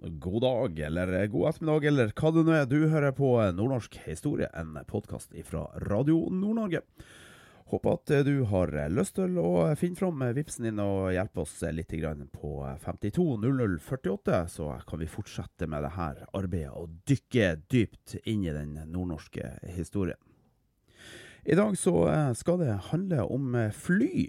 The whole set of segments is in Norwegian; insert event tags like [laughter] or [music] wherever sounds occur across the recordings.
God dag, eller god ettermiddag, eller hva det nå er. Du hører på Nordnorsk historie, en podkast fra Radio Nord-Norge. Håper at du har lyst til å finne fram vipsen din og hjelpe oss litt på 520048, så kan vi fortsette med det her arbeidet og dykke dypt inn i den nordnorske historien. I dag så skal det handle om fly.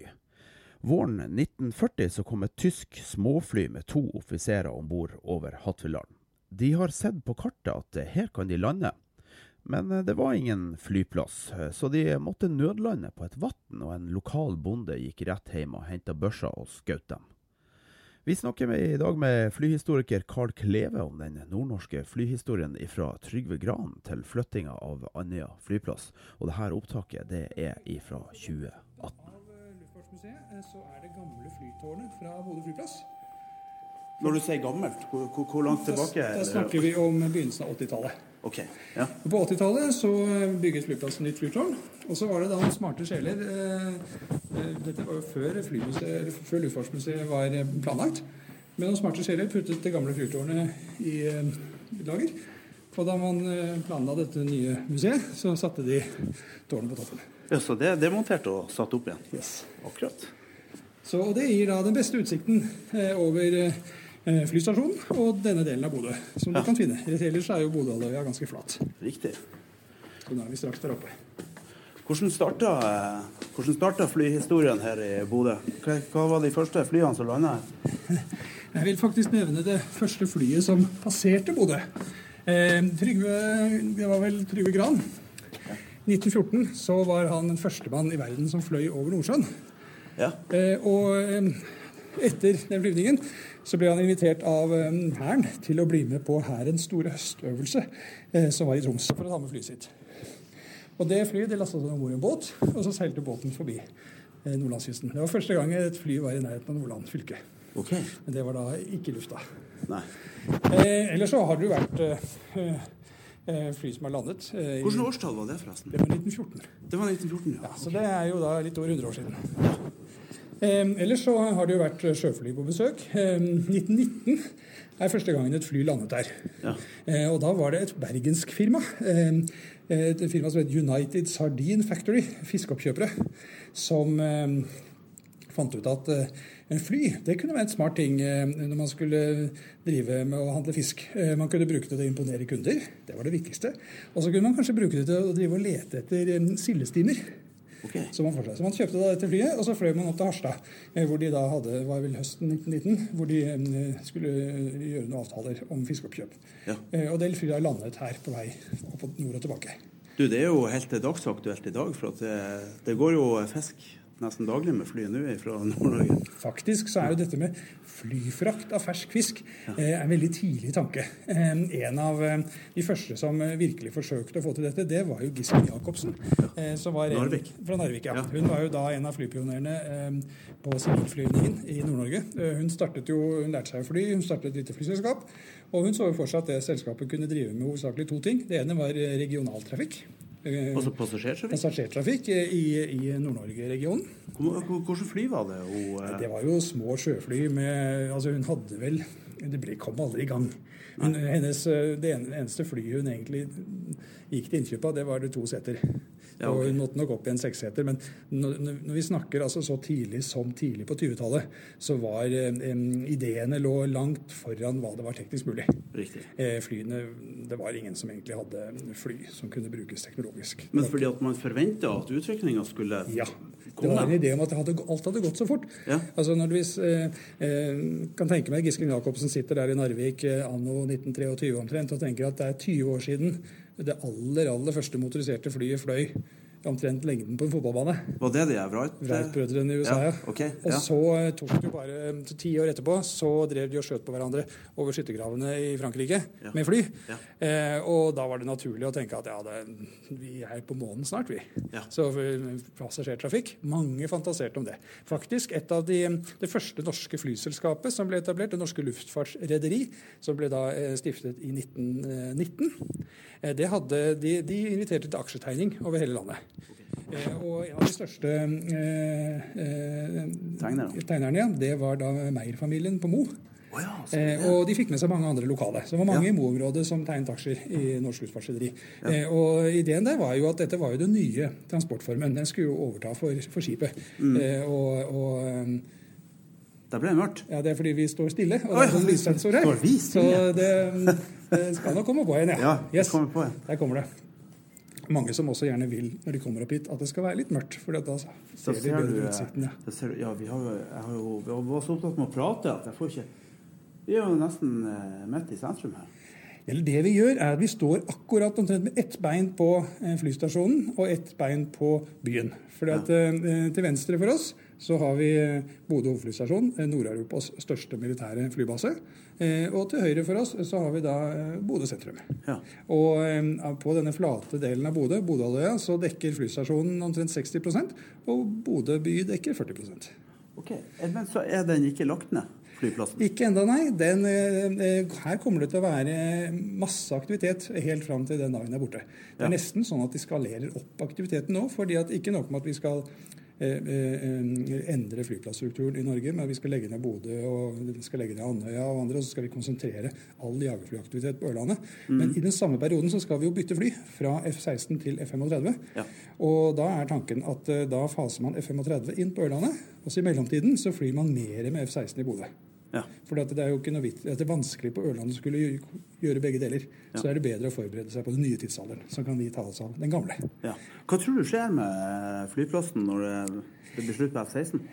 Våren 1940 så kom et tysk småfly med to offiserer om bord over Hattfjelldalen. De har sett på kartet at her kan de lande, men det var ingen flyplass, så de måtte nødlande på et vann, og en lokal bonde gikk rett hjem og henta børsa og skjøt dem. Vi snakker i dag med flyhistoriker Carl Kleve om den nordnorske flyhistorien fra Trygve Gran til flyttinga av Andøya flyplass, og dette opptaket det er fra 2018 så er det gamle flytårnet fra Bodø flyplass. Når du sier gammelt, hvor, hvor, langt tilbake? Da, da snakker vi om begynnelsen av 80-tallet. Okay, ja. På 80-tallet så bygget flyplassen nytt flytårn. Og så var det da smarte sjeler eh, eh, Dette var jo før, før Luftfartsmuseet var planlagt. Men noen smarte sjeler puttet det gamle flytårnet i, i lager. Og da man planla dette nye museet, så satte de tårnet på toppen. Ja, Så det er demontert og satt opp igjen? Yes. Akkurat. Så Det gir da den beste utsikten eh, over eh, flystasjonen og denne delen av Bodø, som ja. du kan finne. Ellers er jo Bodøhalvøya ganske flat. Riktig. Så nå er vi straks der oppe. Hvordan starta, hvordan starta flyhistorien her i Bodø? Hva, hva, var de første flyene som landa her? [laughs] Jeg vil faktisk nevne det første flyet som passerte Bodø. Eh, Trygve, det var vel Trygve Gran. I 1914 så var han den førstemann i verden som fløy over Nordsjøen. Ja. Eh, og eh, etter den flyvningen så ble han invitert av eh, Hæren til å bli med på Hærens store høstøvelse som var i Troms, for å ta med flyet sitt. Og Det flyet de lastet seg om bord i en båt, og så seilte båten forbi nordlandskysten. Det var første gang et fly var i nærheten av Nordland fylke. Okay. Men det var da ikke i lufta. Nei. Eh, ellers så har det jo vært eh, fly som har landet. Eh, Hvilket årstall var det, forresten? Det var 1914. Det var 1914, ja. ja så det er jo da litt over 100 år siden. Eh, ellers så har det jo vært sjøfly på besøk. Eh, 1919 er første gangen et fly landet der. Ja. Eh, og da var det et bergensk firma. Eh, et firma som het United Sardine Factory, fiskeoppkjøpere, som eh, fant ut at eh, en fly det kunne være en smart ting når man skulle drive med å handle fisk. Man kunne bruke det til å imponere kunder, det var det viktigste. Og så kunne man kanskje bruke det til å drive og lete etter sildestimer. Okay. Så, man så man kjøpte da dette flyet, og så fløy man opp til Harstad, eh, hvor de da hadde, var vel høsten 1919, hvor de eh, skulle gjøre noen avtaler om fiskeoppkjøp. Ja. Eh, og det flyet landet her på vei opp nord og tilbake. Du, Det er jo helt dagsaktuelt i dag, for det, det går jo fisk nesten daglig med fly nå fra Nord-Norge. Faktisk så er jo dette med flyfrakt av fersk fisk ja. eh, en veldig tidlig tanke. Eh, en av eh, de første som virkelig forsøkte å få til dette, det var jo Gisle Jacobsen. Eh, Narvik. Fra Narvik. Ja. ja. Hun var jo da en av flypionerene på sivilflyvningen i Nord-Norge. hun startet jo, hun lærte seg å fly, hun startet et lite flyselskap. Og hun så jo for seg at det selskapet kunne drive med hovedsakelig to ting. Det ene var regionaltrafikk. Altså passasjertrafikk? Passasjertrafikk i, i Nord-Norge-regionen. Hvilke fly var det? Og, uh... Det var jo små sjøfly med Altså, hun hadde vel Det ble, kom aldri i gang. Men hennes, det eneste flyet hun egentlig gikk til innkjøp av, det var det to seter. Ja, okay. Og hun måtte nok opp i en seksseter. Men når, når, vi snakker altså så tidlig som tidlig på 20-tallet, så var eh, ideene lå langt foran hva det var teknisk mulig. Riktig. Eh, flyene, Det var ingen som egentlig hadde fly som kunne brukes teknologisk. Men fordi at man forventa at utviklinga skulle ja. Det var en idé om at hadde, alt hadde gått så fort. Ja. Altså når du eh, eh, kan tenke meg Gisken Jacobsen sitter der i Narvik eh, anno 1923 omtrent og tenker at det er 20 år siden det aller aller første motoriserte flyet fløy omtrent lengden på en fotballbane. Var det de er Wright? Wright-brødrene i USA, ja. Ja, ok, Og ja. så eh, tok det jo bare eh, ti år etterpå, så drev de og skjøt på hverandre over skyttergravene i Frankrike Ja. med fly. Eh, og da var det naturlig å tenke at ja, det, vi er på månen snart, vi. Så eh, passasjertrafikk, mange fantaserte om det. Faktisk et av de, det første norske flyselskapet som ble etablert, det norske luftfartsrederi, som ble da eh, stiftet i 1919, eh, det hadde, de, de inviterte til aksjetegning over hele landet. Eh, og en av de største eh, eh, Tegnerne. tegnerne, ja, det var da Meyer-familien på Mo. Oh ja, så- Eh, og de fikk med seg mange andre lokale. Så det var mange Ja. i Mo-området som tegnet aksjer i Norsk Luftfartsrederi. Eh, og ideen der var jo at dette var jo den nye transportformen. Den skulle jo overta for, for skipet. Mm. Eh, og, og ble Det mørkt. ja, det er fordi vi står stille, og det er sånn lyssensor her. Så det, det skal nok komme på igjen, ja. Ja, det Yes. kommer på igjen. Der kommer det. Mange som også gjerne vil, når de kommer opp hit, at det skal være litt mørkt. For da Da ser de bedre eh, utsikten. Ja. ser Ja, vi har har jo vi var så opptatt med å prate at jeg får ikke Vi er jo nesten eh, midt i sentrum her. Eller det vi gjør, er at vi står akkurat omtrent med ett bein på eh, flystasjonen og ett bein på byen. For ja. eh, Til venstre for oss så har vi eh, Bodø hovedflystasjon, eh, Nord-Europas største militære flybase. Eh, Og til høyre for oss så har vi da Bodø sentrum. Ja. Og på denne flate delen av Bodø, Bodøhalvøya, så dekker flystasjonen omtrent 60 og Bodø by dekker 40 Ok, Men så er den ikke lagt ned, flyplassen? Ikke enda, nei. Den, her kommer det til å være masse aktivitet helt fram til den dagen er borte. Det er Ja. nesten sånn at de skalerer opp aktiviteten nå. fordi at ikke nok med at vi skal endre flyplasstrukturen i Norge, men vi skal legge ned Bodø og vi skal legge ned Andøya og andre, og så skal vi konsentrere all jagerflyaktivitet på Ørlandet. Men i den samme perioden så skal vi jo bytte fly fra F-16 til F-35. Ja. Og da er tanken at eh, da faser man F-35 inn på Ørlandet, og så i mellomtiden så flyr man mer med F-16 i Bodø. Ja. For det er jo ikke noe vitt, det er vanskelig på Ørlandet å skulle gjøre, begge deler. Ja. Så er det bedre å forberede seg på den nye tidsalderen. som kan vi ta oss av den gamle. ja. Hva tror du skjer med flyplassen når det, blir slutt på F-16?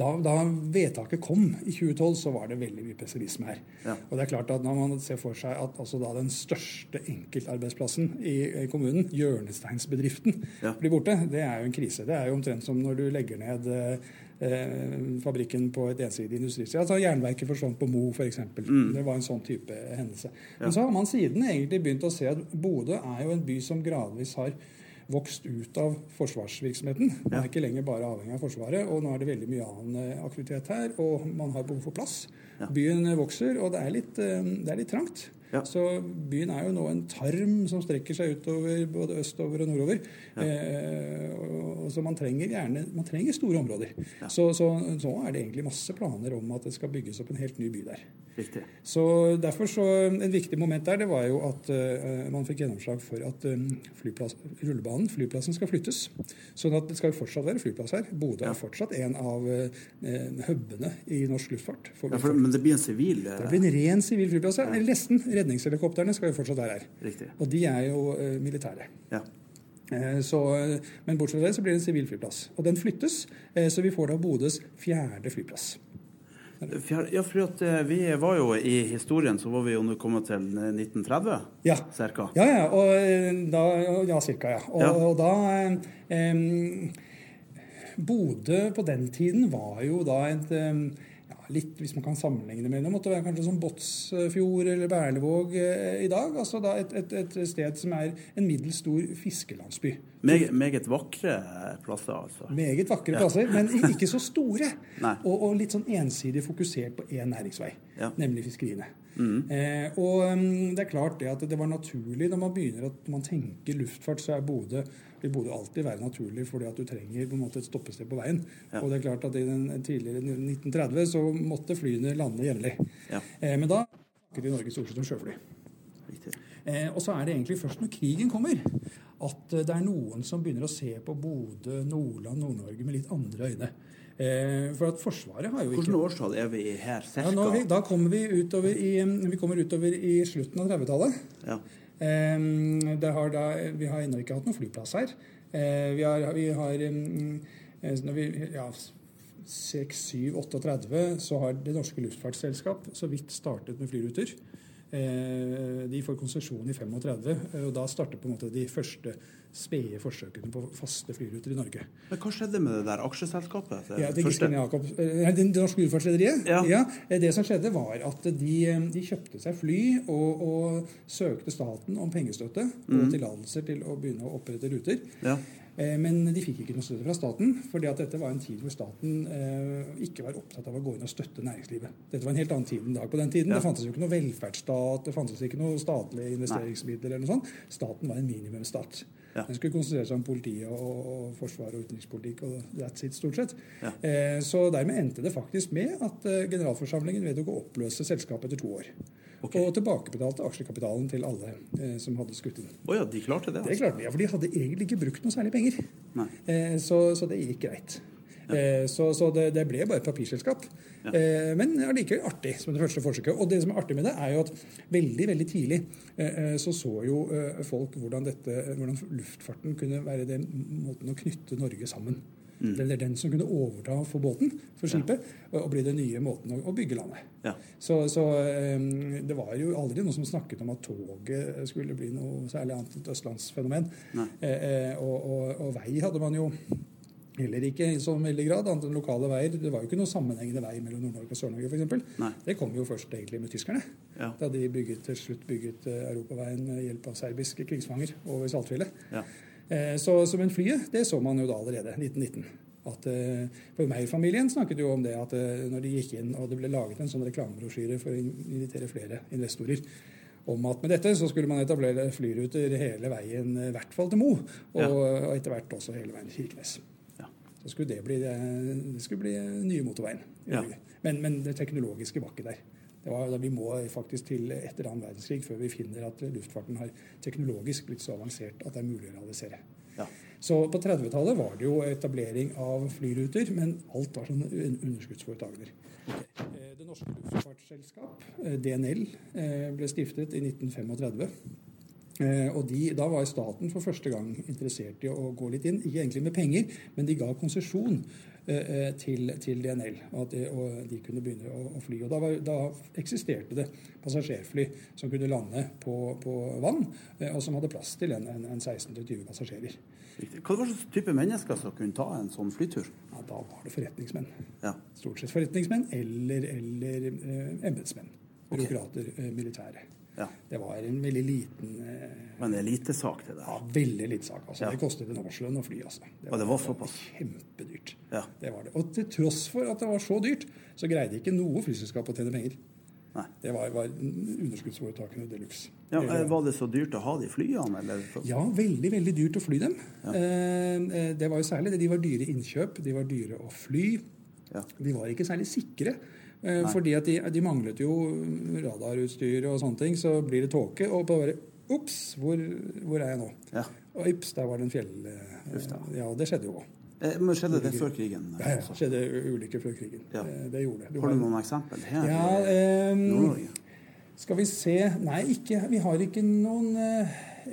Da, da vedtaket kom i 2012, så var det veldig mye pessimisme her. Ja. Og det er klart at Når man ser for seg at altså da den største enkeltarbeidsplassen i i kommunen, hjørnesteinsbedriften, blir borte, det er jo en krise. Det er jo omtrent som når du legger ned eh, fabrikken på et ensidig industristed. Altså Jernverket forsvant på Mo, f.eks. Mm. Det var en sånn type hendelse. Men så har man siden egentlig begynt å se at Bodø er jo en by som gradvis har vokst ut av forsvarsvirksomheten. Man Ja. er ikke lenger bare avhengig av Forsvaret, og nå er det veldig mye annen eh, aktivitet her, og man har behov for plass. Ja. Byen eh, vokser, og det er litt, eh, det er litt trangt. Ja. Så byen er jo nå en tarm som strekker seg utover både østover og nordover. Eh, og, og så man trenger gjerne man trenger store områder. Så, så, nå er det egentlig masse planer om at det skal bygges opp en helt ny by der. Riktig. Så derfor så En viktig moment der det var jo at uh, man fikk gjennomslag for at um, flyplass, rullebanen, flyplassen, skal flyttes. Sånn at det skal fortsatt være flyplass her. Bodø Ja. er fortsatt en av uh, hubene i norsk luftfart. For Ja, for, men det blir en sivil uh... det blir en ren sivil flyplass. her. Ja. Nesten. Redningshelikoptrene skal jo fortsatt være her. Riktig. Og de er jo eh, militære. Ja. Eh, Så, eh, men bortsett fra det så blir det en sivil flyplass. Og den flyttes, eh, så vi får da Bodøs fjerde flyplass. Ja, for at eh, vi var jo i historien, så var vi jo nå kommet til eh, 1930, Ja. cirka. Ja, ja. Og eh, da, ja, cirka, ja. Og, Ja. og da eh, Bodø på den tiden var jo da et ja, litt, Hvis man kan sammenligne med det, måtte være kanskje som Båtsfjord eller Berlevåg eh, i dag. altså da et, et, et sted som er en middels stor fiskelandsby. Meget, meget vakre plasser, altså. Meget vakre plasser, men ikke så store. [laughs] Og, og litt sånn ensidig fokusert på én næringsvei, Ja. nemlig fiskeriene. Eh, og um, det er klart det at det var naturlig når man begynner at man tenker luftfart, så er Bodø vil Bodø alltid være naturlig fordi at du trenger på en måte et stoppested på veien. Ja. Og det er klart at i den tidligere 1930 så måtte flyene lande jevnlig. Ja. Eh, men da snakket vi Norge stort sett om sjøfly. Eh, og så er det egentlig først når krigen kommer, at eh, det er noen som begynner å se på Bodø, Nordland, Nord-Norge med litt andre øyne. Eh, for at Forsvaret har jo ikke Hvilket årstall er vi her, cirka? ja, vi, Da kommer vi utover i, vi kommer utover i slutten av 30-tallet. Ja. Eh, har da, vi har ennå ikke hatt noen flyplass her. Eh, vi har, vi har mm, eh, når vi, ja, 6, 7, 38 så har Det norske luftfartsselskap så vidt startet med flyruter. Eh, de får konsesjon i 35, eh, og da starter på en måte de første spede forsøkene på faste flyruter i Norge. Men hva skjedde med det der aksjeselskapet? Det Ja, det, første? Jakob, eh, det norske luftfartsrederiet? Ja. ja. det som skjedde, var at de, de kjøpte seg fly og, og søkte staten om pengestøtte og tillatelser til å begynne å opprette ruter. Ja. Eh, Men de fikk ikke noe støtte fra staten, fordi at dette var en tid hvor staten eh, ikke var opptatt av å gå inn og støtte næringslivet. Dette var en helt annen tid enn dag. På den tiden Ja. det fantes jo ikke noe velferdsstat, det fantes ikke noe statlige investeringsmidler eller noe sånt. Staten var en minimumsstat. Ja. Den skulle konsentrere seg om politiet og, og forsvar og utenrikspolitikk og that's it, stort sett. Ja. Eh, så dermed endte det faktisk med at eh, generalforsamlingen vedtok å oppløse selskapet etter to år. Okay. Og tilbakebetalte aksjekapitalen til alle eh, som hadde skutt inn. Oh ja, de klarte det? Det Altså. klarte de, ja, for de hadde egentlig ikke brukt noe særlig penger. Eh, så, så det gikk greit. Eh, så så det, det ble bare et papirselskap. Eh, men allikevel artig som det første forsøket. Og det som er artig med det, er jo at veldig veldig tidlig eh, eh, så så jo folk hvordan, dette, hvordan luftfarten kunne være den måten å knytte Norge sammen. Det er den som kunne overta for båten, for skipet, og, og bli den nye måten å, bygge landet. Ja. Så, så um, det var jo aldri noen som snakket om at toget skulle bli noe særlig annet enn et østlandsfenomen. Eh, og, og, og vei hadde man jo heller ikke i så veldig grad, annet enn lokale veier. Det var jo ikke noe sammenhengende vei mellom Nord-Norge og Sør-Norge f.eks. Det kom jo først egentlig med tyskerne. Ja. Da de bygget, til slutt bygget eh, europaveien med hjelp av serbiske krigsfanger over Saltfjellet. Ja. Eh, Så, så men flyet, det så man jo da allerede, 1919. At, eh, for Meyer-familien snakket jo om det at eh, når de gikk inn og det ble laget en sånn reklamebrosjyre for å invitere flere investorer om at med dette så skulle man etablere flyruter hele veien, eh, i hvert fall til Mo, og, Ja. og etter hvert også hele veien til Kirkenes. Så skulle det bli, eh, det skulle bli eh, nye motorveien. Ja. Men, men det teknologiske var ikke der. Det var, vi må faktisk til etter annen verdenskrig før vi finner at luftfarten har teknologisk blitt så avansert at det er mulig å realisere. Ja. Så på 30-tallet var det jo etablering av flyruter, men alt var sånn un- underskuddsforetak. Eh, Det norske luftfartsselskap, DNL, ble stiftet i 1935. Eh, Og de, Da var staten for første gang interessert i å gå litt inn. Ikke egentlig med penger, men de ga konsesjon eh, eh, til, til DNL. Og, at de, og de kunne begynne å, å fly. Og da, var, da eksisterte det passasjerfly som kunne lande på, på vann, og som hadde plass til en, en, en 16-20 passasjerer. Hva var slags type mennesker som kunne ta en sånn flytur? Ja, da var det forretningsmenn. Ja. Stort sett forretningsmenn eller, eller eh, embetsmenn. Byråkrater, okay. militære. Ja. Det var en veldig liten eh, Men til det ja, veldig liten sak. Altså. Ja. Det kostet en årslønn å fly. Altså. Ja, det var såpass. Kjempedyrt. Ja. Det var det. Og til tross for at det var så dyrt, så greide ikke noe flyselskap å tjene penger. Nei. Det var, var underskuddsforetakene de luxe. Ja, eh, var det så dyrt å ha de flyene, eller? Ja, veldig veldig dyrt å fly dem. Ja. eh, det var jo særlig det. De var dyre innkjøp, de var dyre å fly. Ja. De var ikke særlig sikre. Eh, fordi at de, de manglet jo radarutstyr og sånne ting. Så blir det tåke, og bare Ops, hvor, hvor er jeg nå? Ja. Og ips, der var det en fjell... eh, Uff. Ja, det skjedde jo òg. Eh, Men skjedde det før krigen? Ja, ja, skjedde ulykker før krigen. Ja. Det gjorde det. Du Har du noen eksempel her? Ja, eh, skal vi se Nei, ikke, vi har ikke noen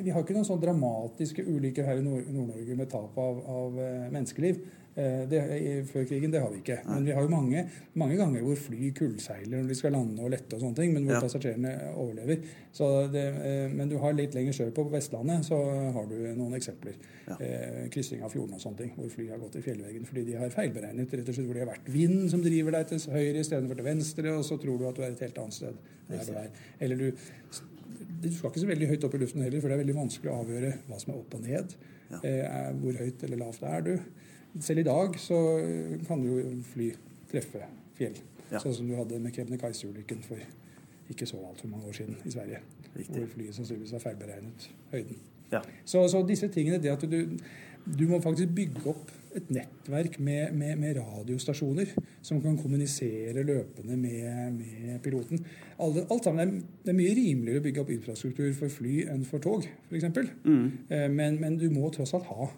vi har ikke noen sånn dramatiske ulykker her i Nord- Nord-Norge med tap av, av menneskeliv. Eh, Det, i- før krigen, det har vi ikke. Men vi har jo mange, mange ganger hvor fly kullseiler når de skal lande og lette og sånne ting, men hvor Ja. passasjerene overlever. Så det, eh, men du har litt lenger sør på Vestlandet, så har du noen eksempler. Ja. Eh, kryssing av fjorden og sånne ting, hvor fly har gått i fjellveggen fordi de har feilberegnet. rett og slett Hvor det har vært vind som driver deg til høyre istedenfor til venstre, og så tror du at du er et helt annet sted. Er. Eller du du skal ikke så veldig høyt opp i luften heller, for det er veldig vanskelig å avgjøre hva som er opp og ned. Ja. Eh, hvor høyt eller lavt er du? Selv i dag så kan du jo fly treffe fjell. Ja. Sånn som du hadde med Kebnekaise-ulykken for ikke så altfor mange år siden i Sverige. Riktig. Hvor flyet sannsynligvis har feilberegnet høyden. Ja. Så, så disse tingene, det at du, du må faktisk bygge opp et nettverk med, med, med radiostasjoner som kan kommunisere løpende med, med piloten. Alt, alt sammen er, det er mye rimeligere å bygge opp infrastruktur for fly enn for tog, f.eks. Mm. Eh, Men, men du må tross alt ha eh,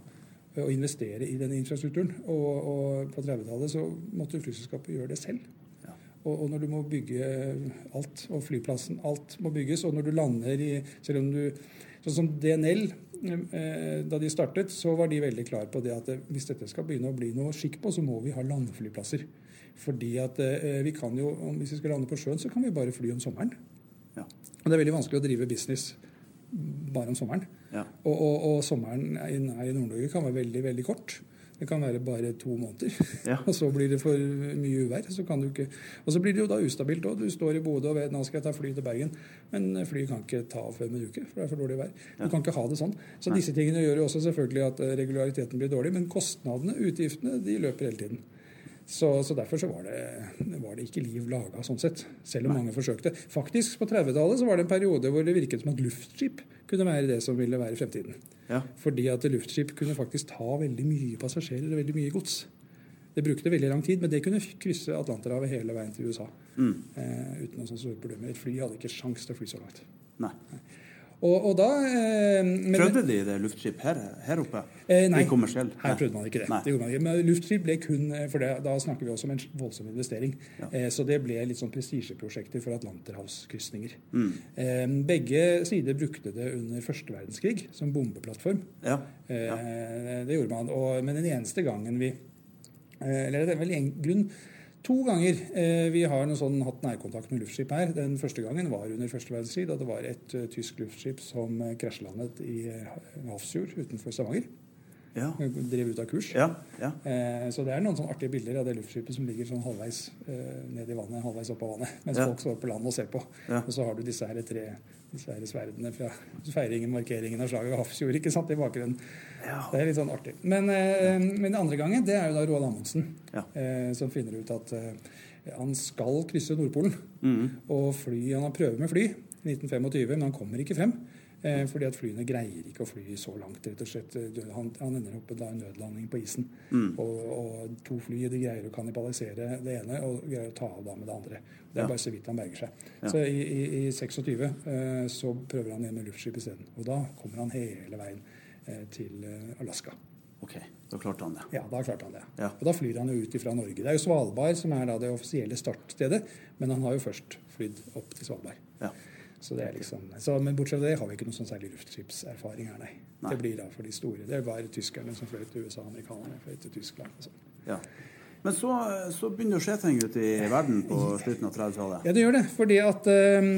å investere i denne infrastrukturen. Og, og på 30-tallet så måtte flyselskapet gjøre det selv. Ja. Og, og når du må bygge alt, og flyplassen, alt må bygges, og når du lander i Selv om du Sånn som DNL, eh, da de startet, så var de veldig klar på det at eh, hvis dette skal begynne å bli noe skikk på, så må vi ha landeflyplasser. Fordi at eh, vi kan jo, hvis vi skal lande på sjøen, så kan vi bare fly om sommeren. Ja. Og det er veldig vanskelig å drive business bare om sommeren. Ja. Og, og, og sommeren i, i Nord-Norge kan være veldig, veldig kort. Det kan være bare to måneder. Ja. [laughs] og så blir det for mye uvær. Så kan du ikke Og så blir det jo da ustabilt òg. Du står i Bodø og vet nå skal jeg ta fly til Bergen, men flyet kan ikke ta av før om en uke, for det er for dårlig vær. Du kan ikke ha det sånn. Så disse tingene gjør jo også selvfølgelig at eh, regulariteten blir dårlig, men kostnadene, utgiftene, de løper hele tiden. Så, så derfor så var det, var det ikke liv laga sånn sett, selv om mange forsøkte. Faktisk, på 30-tallet så var det en periode hvor det virket som at luftskip kunne være det som ville være fremtiden. Ja. Fordi at luftskip kunne faktisk ta veldig mye passasjerer og veldig mye gods. Det brukte veldig lang tid, men det kunne krysse Atlanterhavet hele veien til USA. Mm. Eh, uten noen sånne store problemer. Et fly hadde ikke sjans til å fly så langt. Nei. Og, og da eh, Prøvde de det luftskip her, her oppe? Eh, nei, her nei. prøvde man ikke det. Det man ikke. Men luftskip ble kun eh, for det, Da snakker vi også om en voldsom investering. Ja. Eh, så det ble litt sånn prestisjeprosjekter for atlanterhavskrysninger. Mm. Eh, begge sider brukte det under første verdenskrig som bombeplattform. Ja. Eh, Det gjorde man. Og, men den eneste gangen vi eh, Eller det er vel en grunn To ganger eh, vi har noe sånn, hatt nærkontakt med luftskip her. Den første gangen var under første verdenskrig, da det var et eh, tysk luftskip som uh, krasjlandet i uh, Hafrsfjord utenfor Stavanger. Ja. Drev ut av kurs. Ja. ja. Eh, så det er noen sånne artige bilder av det luftskipet som ligger sånn halvveis eh, ned i vannet, halvveis opp av vannet, mens folk står på land og ser på. Ja. Og så har du disse her tre her sverdene fra feiringen, markeringen av slaget ved Hafrsfjord ikke sant, i bakgrunnen. Ja. Det er litt sånn artig. Men, eh, men den andre gangen, det er jo da Roald Amundsen Ja. eh, som finner ut at eh, han skal krysse Nordpolen. Mm. Og fly, han har prøvd med fly i 1925, men han kommer ikke frem. Eh, fordi at flyene greier ikke å fly så langt. rett og slett. Han, han ender opp med en nødlanding på isen. Mm. Og, og to fly de greier å kannibalisere det ene og greier å ta av da med det andre. Det er Ja. bare så vidt han berger seg. Ja. Så i, i, i 26 eh, så prøver han igjen med luftskip isteden. Og da kommer han hele veien eh, til Alaska. OK, da klarte han det. Ja, da klarte han det. Ja. Og da flyr han jo ut fra Norge. Det er jo Svalbard som er da det offisielle startstedet, men han har jo først flydd opp til Svalbard. Ja. Så det er liksom, så, men bortsett fra det har vi ikke noen sånn særlig luftskipserfaring her, nei. Nei. Det blir da for de store. Det er bare tyskerne som fløy til USA, amerikanerne fløy til Tyskland. og sånn. ja. Men så, så begynner det å skje ting ute i verden på slutten av 30-tallet. Ja, det gjør det. Fordi at eh,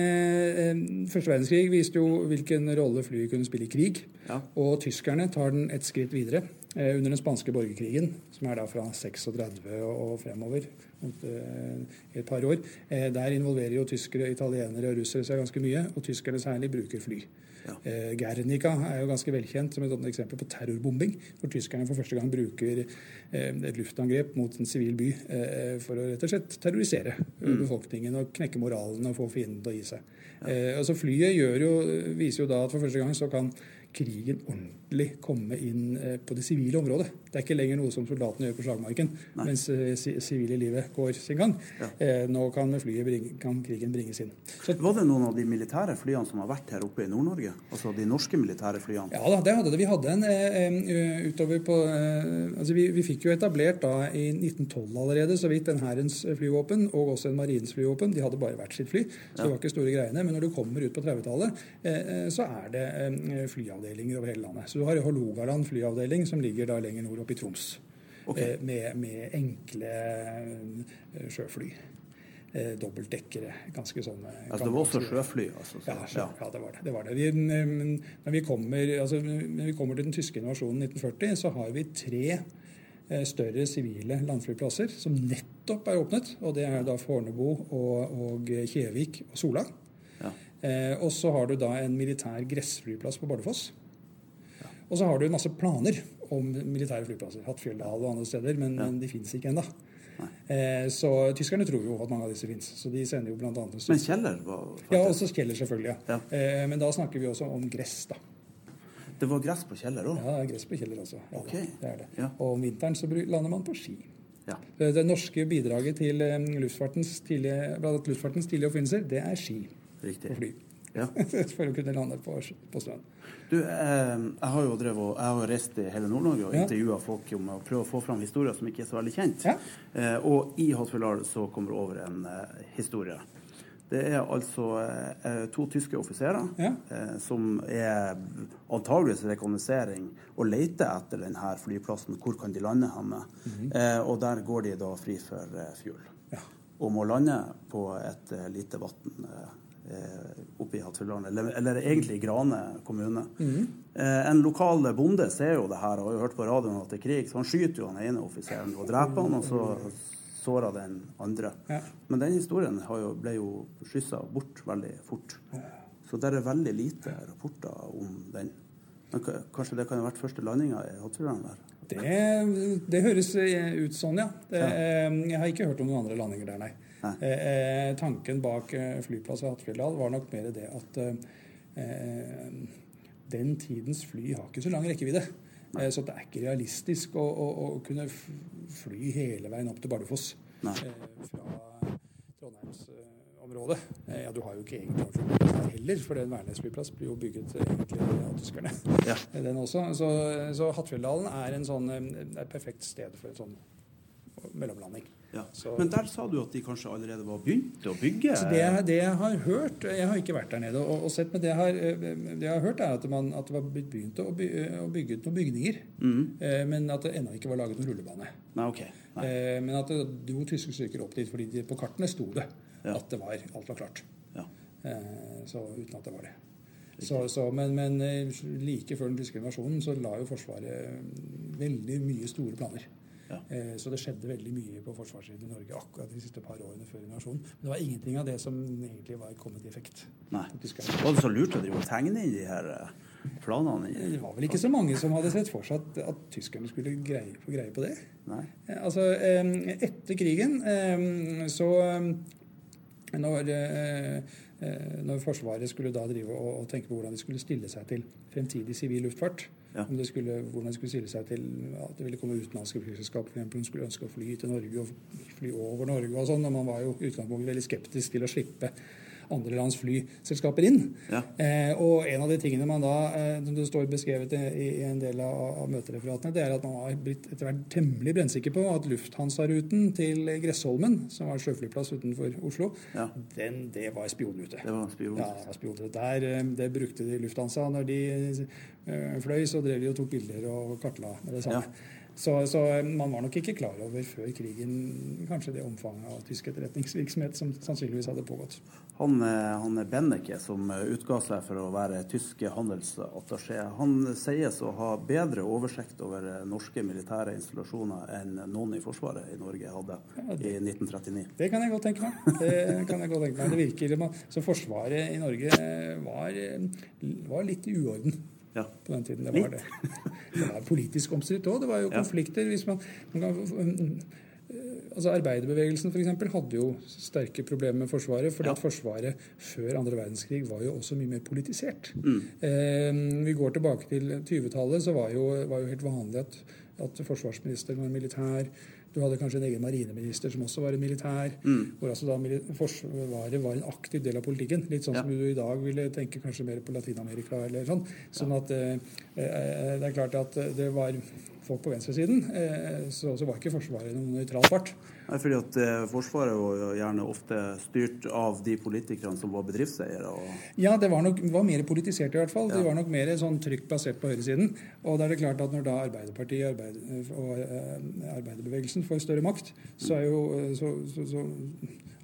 eh, Første verdenskrig viste jo hvilken rolle flyet kunne spille i krig. Ja. Og tyskerne tar den et skritt videre under den spanske borgerkrigen, som er da fra 36 og, fremover eh, i et par år. Eh, der involverer jo tyskere, italienere og russere seg ganske mye, og tyskerne særlig bruker fly. Ja. Eh, Guernica er jo ganske velkjent som et eksempel på terrorbombing, hvor tyskerne for første gang bruker eh, et luftangrep mot en sivil by eh, for å rett og slett terrorisere mm. befolkningen og knekke moralen og få fienden til å gi seg. Ja. altså Flyet jo, viser jo da at for første gang så kan krigen ordentlig komme inn eh, på det sivile området. Det er ikke lenger noe som soldatene gjør på slagmarken Nei. mens eh, sivile livet går sin gang. Ja. Eh, nå kan, bringe, kan krigen bringes inn. Så Var det noen av de militære flyene som har vært her oppe i Nord-Norge? Altså de norske militære flyene? Ja da, det hadde det. Vi hadde en utover på altså vi, vi fikk jo etablert da i 1912 allerede så vidt en hærens flyvåpen og også en marinens flyvåpen. De hadde bare hvert sitt fly, så det var ikke store greiene. Men når du kommer ut på 30-tallet, eh, eh, så er det flyavdelinger over hele landet. Så du har Hålogaland flyavdeling som ligger da lenger nord oppe i Troms. Okay. Eh, med, med enkle eh, sjøfly. Eh, dobbeltdekkere. Ganske sånn eh, Altså det var også sjøfly? Altså, så, ja, sjø, ja, det var det. det, var det. Vi, når, vi kommer, altså, når vi kommer til den tyske invasjonen i 1940, så har vi tre større sivile landflyplasser som nettopp er åpnet. Og det er da Fornebu og, og Kjevik og Sola. Ja. Eh, og så har du da en militær gressflyplass på Bardufoss. Og så har du en masse planer om militære flyplasser. Hattfjelldal og andre steder, men, men de fins ikke ennå. Eh, så tyskerne tror jo at mange av disse fins. Så de sender jo blant annet Men Kjeller var faktisk ja, også Kjeller, selvfølgelig. Ja. Ja. Eh, men da snakker vi også om gress, da. Det var gress på Kjeller òg? Ja, gress på Kjeller også. Ja, okay. det er det. Ja. Og om vinteren så lander man på ski. Ja. Det, norske bidraget til eh, luftfartens tidlige, luftfartens tidlige oppfinnelser, det er ski Riktig. og fly. Ja. [laughs] For å kunne lande på, på strand. Du, eh, jeg har jo drevet, jeg har reist i hele Nord-Norge og Ja. intervjua folk om å prøve å få fram historier som ikke er så veldig kjent. Ja. Eh, og i Hattfjelldal så kommer det over en eh, historie. Det er altså eh, to tyske offiserer Ja. eh, som er antageligvis rekognosering og leter etter denne flyplassen. Hvor kan de lande henne? eh, og der går de da fri for fuel. Og må lande på et lite vann oppe i Hattfjelldalen, eller, eller egentlig i Grane kommune. Mm. Eh, en lokal bonde ser jo det her og har jo hørt på radioen at det er krig, så han skyter jo han ene offiseren og dreper han, og så sårer den andre. Ja. Men den historien har jo, ble jo skyssa bort veldig fort. Så det er veldig lite rapporter om den. Men kanskje det kan ha vært første landinga i Hattfjelldalen der? Det, det høres eh, ut sånn, ja. Det, eh, Jeg har ikke hørt om noen andre landinger der, nei. Eh, eh, tanken bak eh, flyplass ved Hattfjelldal var nok mer det at eh, den tidens fly har ikke så lang rekkevidde. Eh, så det er ikke realistisk å, å, å kunne fly hele veien opp til Bardufoss eh, fra Trondheimsområdet. Ja, du har jo ikke egentlig flyplass der heller, for den Værnes flyplass blir jo bygget egentlig av tyskerne. Ja. [laughs] Den også. Så, så Hattfjelldalen er en sånn, et perfekt sted for en sånn mellomlanding. Ja. Men der sa du at de kanskje allerede var begynt å bygge? Så det, det jeg har hørt Jeg har ikke vært der nede og, og sett, men det jeg, har, eh, det jeg har hørt, er at, man, at det var begynt å bygge ut noen bygninger. Mm. Eh, men at det ennå ikke var laget noen rullebane. Nei, okay. Nei. Eh, men at det dro tyske styrker opp dit, fordi de, på kartene sto det Ja. at det var, alt var klart. Ja. Eh, så uten at det var det. Så, så, men, men eh, like før den tyske invasjonen så la jo Forsvaret eh, veldig mye store planer. Ja. Eh, Så det skjedde veldig mye på forsvarssiden i Norge akkurat de siste par årene før invasjonen. Men det var ingenting av det som egentlig var kommet i effekt. Nei. Var det så lurt å drive og tegne inn de her eh, planene? Det var vel ikke så mange som hadde sett for seg at, at tyskerne skulle greie, få greie på det. Nei. Eh, Altså, etter krigen så når, når Forsvaret skulle da drive og, og tenke på hvordan de skulle stille seg til fremtidig sivil luftfart, Ja. om det skulle, hvordan det skulle stille seg til at det ville komme utenlandske flyselskap, for eksempel, som skulle ønske å fly til Norge og fly over Norge og sånn, og man var jo i utgangspunktet veldig skeptisk til å slippe andre lands flyselskaper inn. Ja. Eh, og en av de tingene man da, eh, som det står beskrevet i, i en del av, av møtereferatene, det er at man har blitt etter hvert temmelig brennsikker på at Lufthansa-ruten til Gressholmen, som var sjøflyplass utenfor Oslo, Ja. den, det var spionrute. Det var spionrute. Ja, det var spionrute. Der, eh, det brukte de Lufthansa. Når de eh, fløy, så drev de og tok bilder og kartla med det samme. Ja. Så, så eh, man var nok ikke klar over før krigen kanskje det omfanget av tysk etterretningsvirksomhet som sannsynligvis hadde pågått. Han, eh, han Benneke, som eh, utga seg for å være tysk handelsattaché. Han sies å ha bedre oversikt over eh, norske militære installasjoner enn noen i Forsvaret i Norge hadde i 1939. Det kan jeg godt tenke meg. Det kan jeg godt tenke meg. Det virker så Forsvaret i Norge var, var litt i uorden Ja. på den tiden. Det var det. Det var politisk omstridt òg. Det var jo konflikter. hvis man, man kan, altså Arbeiderbevegelsen for eksempel, hadde jo sterke problemer med Forsvaret. fordi Ja. at Forsvaret før andre verdenskrig var jo også mye mer politisert. Mm. Eh, vi går tilbake til 20-tallet, så var jo, var jo helt vanlig at, at forsvarsministeren var militær. Du hadde kanskje en egen marineminister som også var en militær. Mm. Hvor altså da Forsvaret var en aktiv del av politikken. Litt sånn Ja. som du i dag ville tenke kanskje mer på Latin-Amerika eller sånn. Sånn at eh, eh, det er klart at det var folk på venstresiden, eh, så, så var ikke Forsvaret noen nøytral part. Nei, fordi at eh, Forsvaret var gjerne ofte styrt av de politikerne som var bedriftseiere. Og, Ja, det var nok var mer politisert i hvert fall. Ja. Det var nok mer sånn trykk basert på høyresiden. Og da er det klart at når da Arbeiderpartiet arbeid, og eh, arbeiderbevegelsen får større makt, så, er jo, så, så, så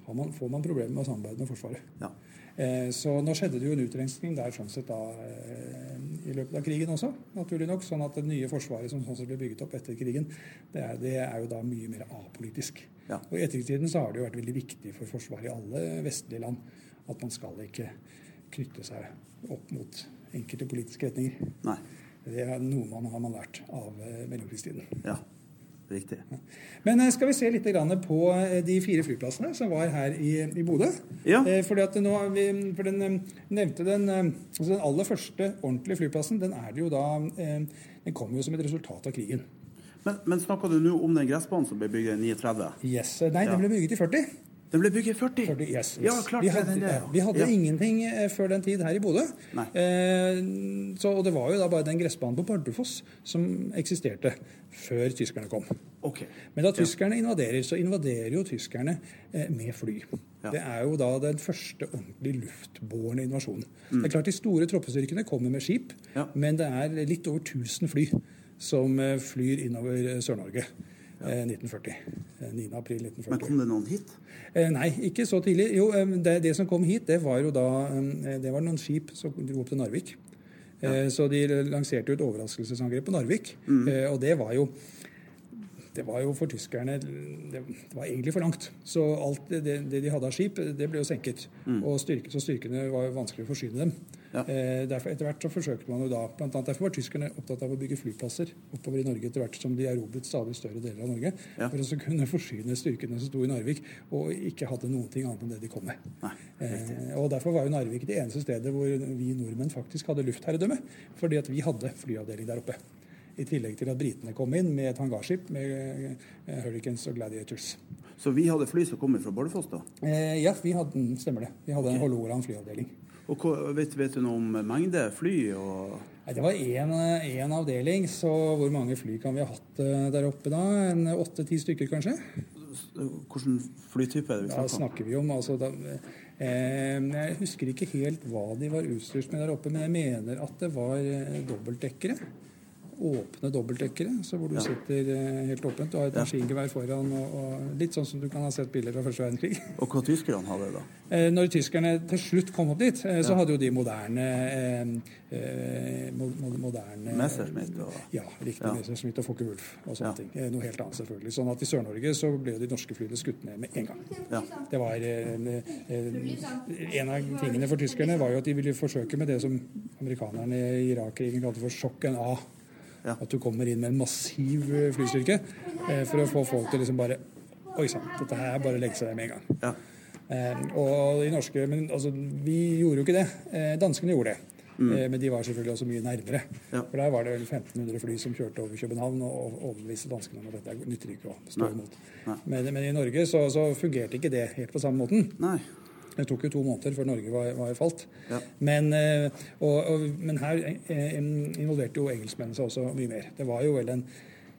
har man, får man problemer med å samarbeide med Forsvaret. ja. Eh, Så nå skjedde det jo en utrenskning der sånn sett da eh, i løpet av krigen også, naturlig nok. Sånn at det nye forsvaret som sånn sett ble bygget opp etter krigen, det er, det er jo da mye mer apolitisk. Ja. Og i etterkrigstiden så har det jo vært veldig viktig for Forsvaret i alle vestlige land at man skal ikke knytte seg opp mot enkelte politiske retninger. Nei. Det er noe man har man lært av eh, mellomkrigstiden. Ja. Riktig. Men eh, skal vi se litt på eh, de fire flyplassene som var her i, i Bodø? Ja. Eh, fordi at nå for den nevnte den, altså den aller første ordentlige flyplassen, den er det jo da Den kom jo som et resultat av krigen. Men, men snakka du nå om den gressbanen som ble bygd i 39? Yes, Nei, Ja. den ble bygget i 40. Den ble bygget i 40? 40 yes, yes. Ja, klart vi det hadde, ja, ja. vi hadde Ja. ingenting eh, før den tid her i Bodø. Eh, så, og det var jo da bare den gressbanen på Bardufoss som eksisterte før tyskerne kom. Ok. Men da tyskerne invaderer, så invaderer jo tyskerne eh, med fly. Ja. Det er jo da den første ordentlig luftbårne invasjonen. Mm. Det er klart De store troppestyrkene kommer med skip, Ja. men det er litt over 1000 fly som eh, flyr innover eh, Sør-Norge. Eh, 1940. Eh, 9. april 1940. Men kom det noen hit? Eh, nei, ikke så tidlig. Jo, eh, det, det som kom hit, det var jo da eh, Det var noen skip som dro opp til Narvik. Ja. Så de lanserte jo et overraskelsesangrep på Narvik. Mm. Og det var jo det var jo for tyskerne Det var egentlig for langt. Så alt det, det de hadde av skip, det ble jo senket. Og styrke, så styrkene var jo vanskelig å forsyne dem. Ja. Eh, derfor Etter hvert så forsøkte man jo da blant annet Derfor var tyskerne opptatt av å bygge flyplasser oppover i Norge etter hvert som de erobret stadig større deler av Norge. Ja. For å kunne forsyne styrkene som sto i Narvik, og ikke hadde noen ting annet enn det de kom med. Nei, Eh, og Derfor var jo Narvik det eneste stedet hvor vi nordmenn faktisk hadde luftherredømme. Fordi at vi hadde flyavdeling der oppe. I tillegg til at britene kom inn med et hangarskip med eh, Hurricanes og Gladiators. Så vi hadde fly som kom fra Bardufoss, da? Eh, ja, vi hadde, stemmer det. Vi hadde en Ok. Hålogaland flyavdeling. Og hva, vet, vet du noe om mengde fly og Nei, Det var én avdeling, så hvor mange fly kan vi ha hatt eh, der oppe da? En Åtte-ti stykker, kanskje? Hvilken flytype er det vi snakker om? snakker vi om altså, da, eh, Jeg husker ikke helt hva de var utstyrt med der oppe, men jeg mener at det var eh, dobbeltdekkere. Åpne dobbeltdekkere, så hvor du sitter eh, helt åpent. Du har et Ja. maskingevær foran, og, og litt sånn som du kan ha sett bilder fra første verdenskrig. [laughs] Og hva tyskerne hadde da? Eh, Når tyskerne til slutt kom opp dit, eh, så hadde jo de moderne eh, mo- mo- moderne Messerschmitt og Ja, riktig. Ja. Messerschmitt og Focke-Wulf og sånne Ja. ting. Noe helt annet, selvfølgelig. Sånn at i Sør-Norge så ble de norske flyene skutt ned med en gang. Ja. Det var eh, eh, En av tingene for tyskerne var jo at de ville forsøke med det som amerikanerne i Irak-krigen kalte for sjokk en A. Ja. At du kommer inn med en massiv eh, flystyrke eh, for å få folk til liksom bare Oi sann, dette her er bare å legge seg der med en gang. ja. Eh, og de norske Men altså, vi gjorde jo ikke det. Eh, danskene gjorde det. Eh, men de var selvfølgelig også mye nærmere. Ja. For der var det vel 1500 fly som kjørte over København og overbeviste danskene om at dette nytter ikke å stå imot. Men, men i Norge så, så fungerte ikke det helt på samme måten. Nei. Det tok jo to måneder før Norge var, var falt. Ja. Men, eh, og, og, men her eh, involverte jo engelskmennene seg også mye mer. Det var jo vel en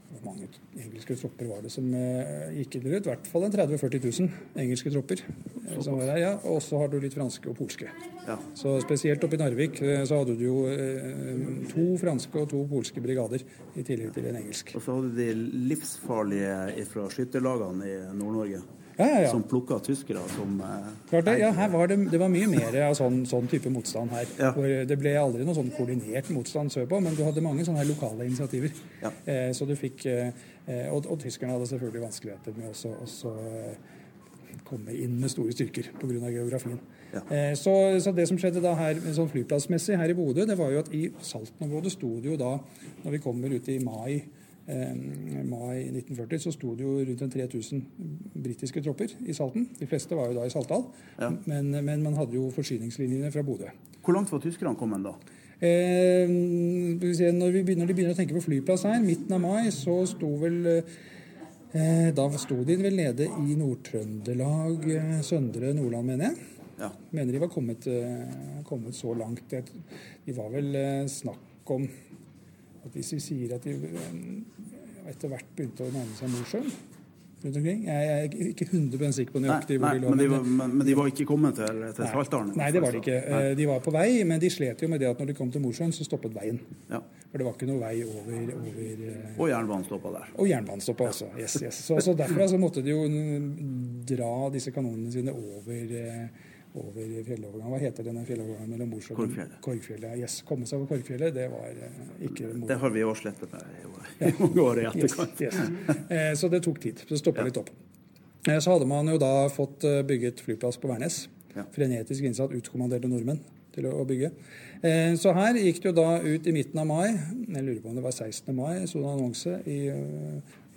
hvor mange engelske tropper var det som eh, gikk inn? I hvert fall en 30 000-40 000 engelske tropper. eh, som var der, ja. Og så har du litt franske og polske. Ja. Så Spesielt oppe i Narvik eh, så hadde du jo eh, to franske og to polske brigader i tillegg til en engelsk. Og så hadde du de livsfarlige fra skytterlagene i Nord-Norge. Ja. Som plukka tyskere som eh, Klart det, ja, her var det, det var mye mer av sånn, sånn type motstand her. Ja. Hvor det ble aldri noe sånn koordinert motstand sørpå, men du hadde mange sånne lokale initiativer. Ja. Eh, så du fikk, eh, eh, og, og tyskerne hadde selvfølgelig vanskeligheter med også, også eh, komme inn med store styrker pga. geografien. Ja. Eh, så, så det som skjedde da her sånn flyplassmessig her i Bodø, det var jo at i Salten-området sto det jo da, når vi kommer ut i mai mai 1940 så sto det jo rundt en 3000 britiske tropper i Salten. De fleste var jo da i Saltdal, Ja. men, men man hadde jo forsyningslinjene fra Bodø. Hvor langt var tyskerne kommet da? Eh, vi se, når, vi begynner, de begynner å tenke på flyplass her, midten av mai, så sto vel eh, Da sto de vel nede i Nord-Trøndelag, eh, Søndre Nordland, mener jeg. Ja. Mener de var kommet, eh, kommet så langt. De var vel eh, snakk om at hvis vi sier at de eh, etter hvert begynte å nærme seg Mosjøen rundt omkring Jeg er ikke 100 sikker på nøyaktig hvor de lå. men, de men- var, men, men de var ikke kommet til, til. Saltdalen? Nei, det var de ikke. Nei. Eh, De var på vei, men de slet jo med det at når de kom til Mosjøen, så stoppet veien. Ja. For det var ikke noe vei over, over eh, Og jernbanen stoppa der. Og jernbanen stoppa også. Yes, yes. Så, så derfor så måtte de jo dra disse kanonene sine over, eh, over fjellovergangen. Hva heter denne fjellovergangen mellom Mosjøen og Korgfjellet. Korgfjellet? Yes. Komme seg over Korgfjellet, det var eh, ikke moro. Det har vi òg slettet med [laughs] i mange år i Yes, etterkant. yes. Eh, Så det tok tid. Så stoppa ja. litt opp. Eh, Så hadde man jo da fått bygget flyplass på Værnes. Ja. Frenetisk innsatt, utkommanderte nordmenn til å bygge. Eh, Så her gikk det jo da ut i midten av mai, jeg lurer på om det var 16. mai, så en annonse i,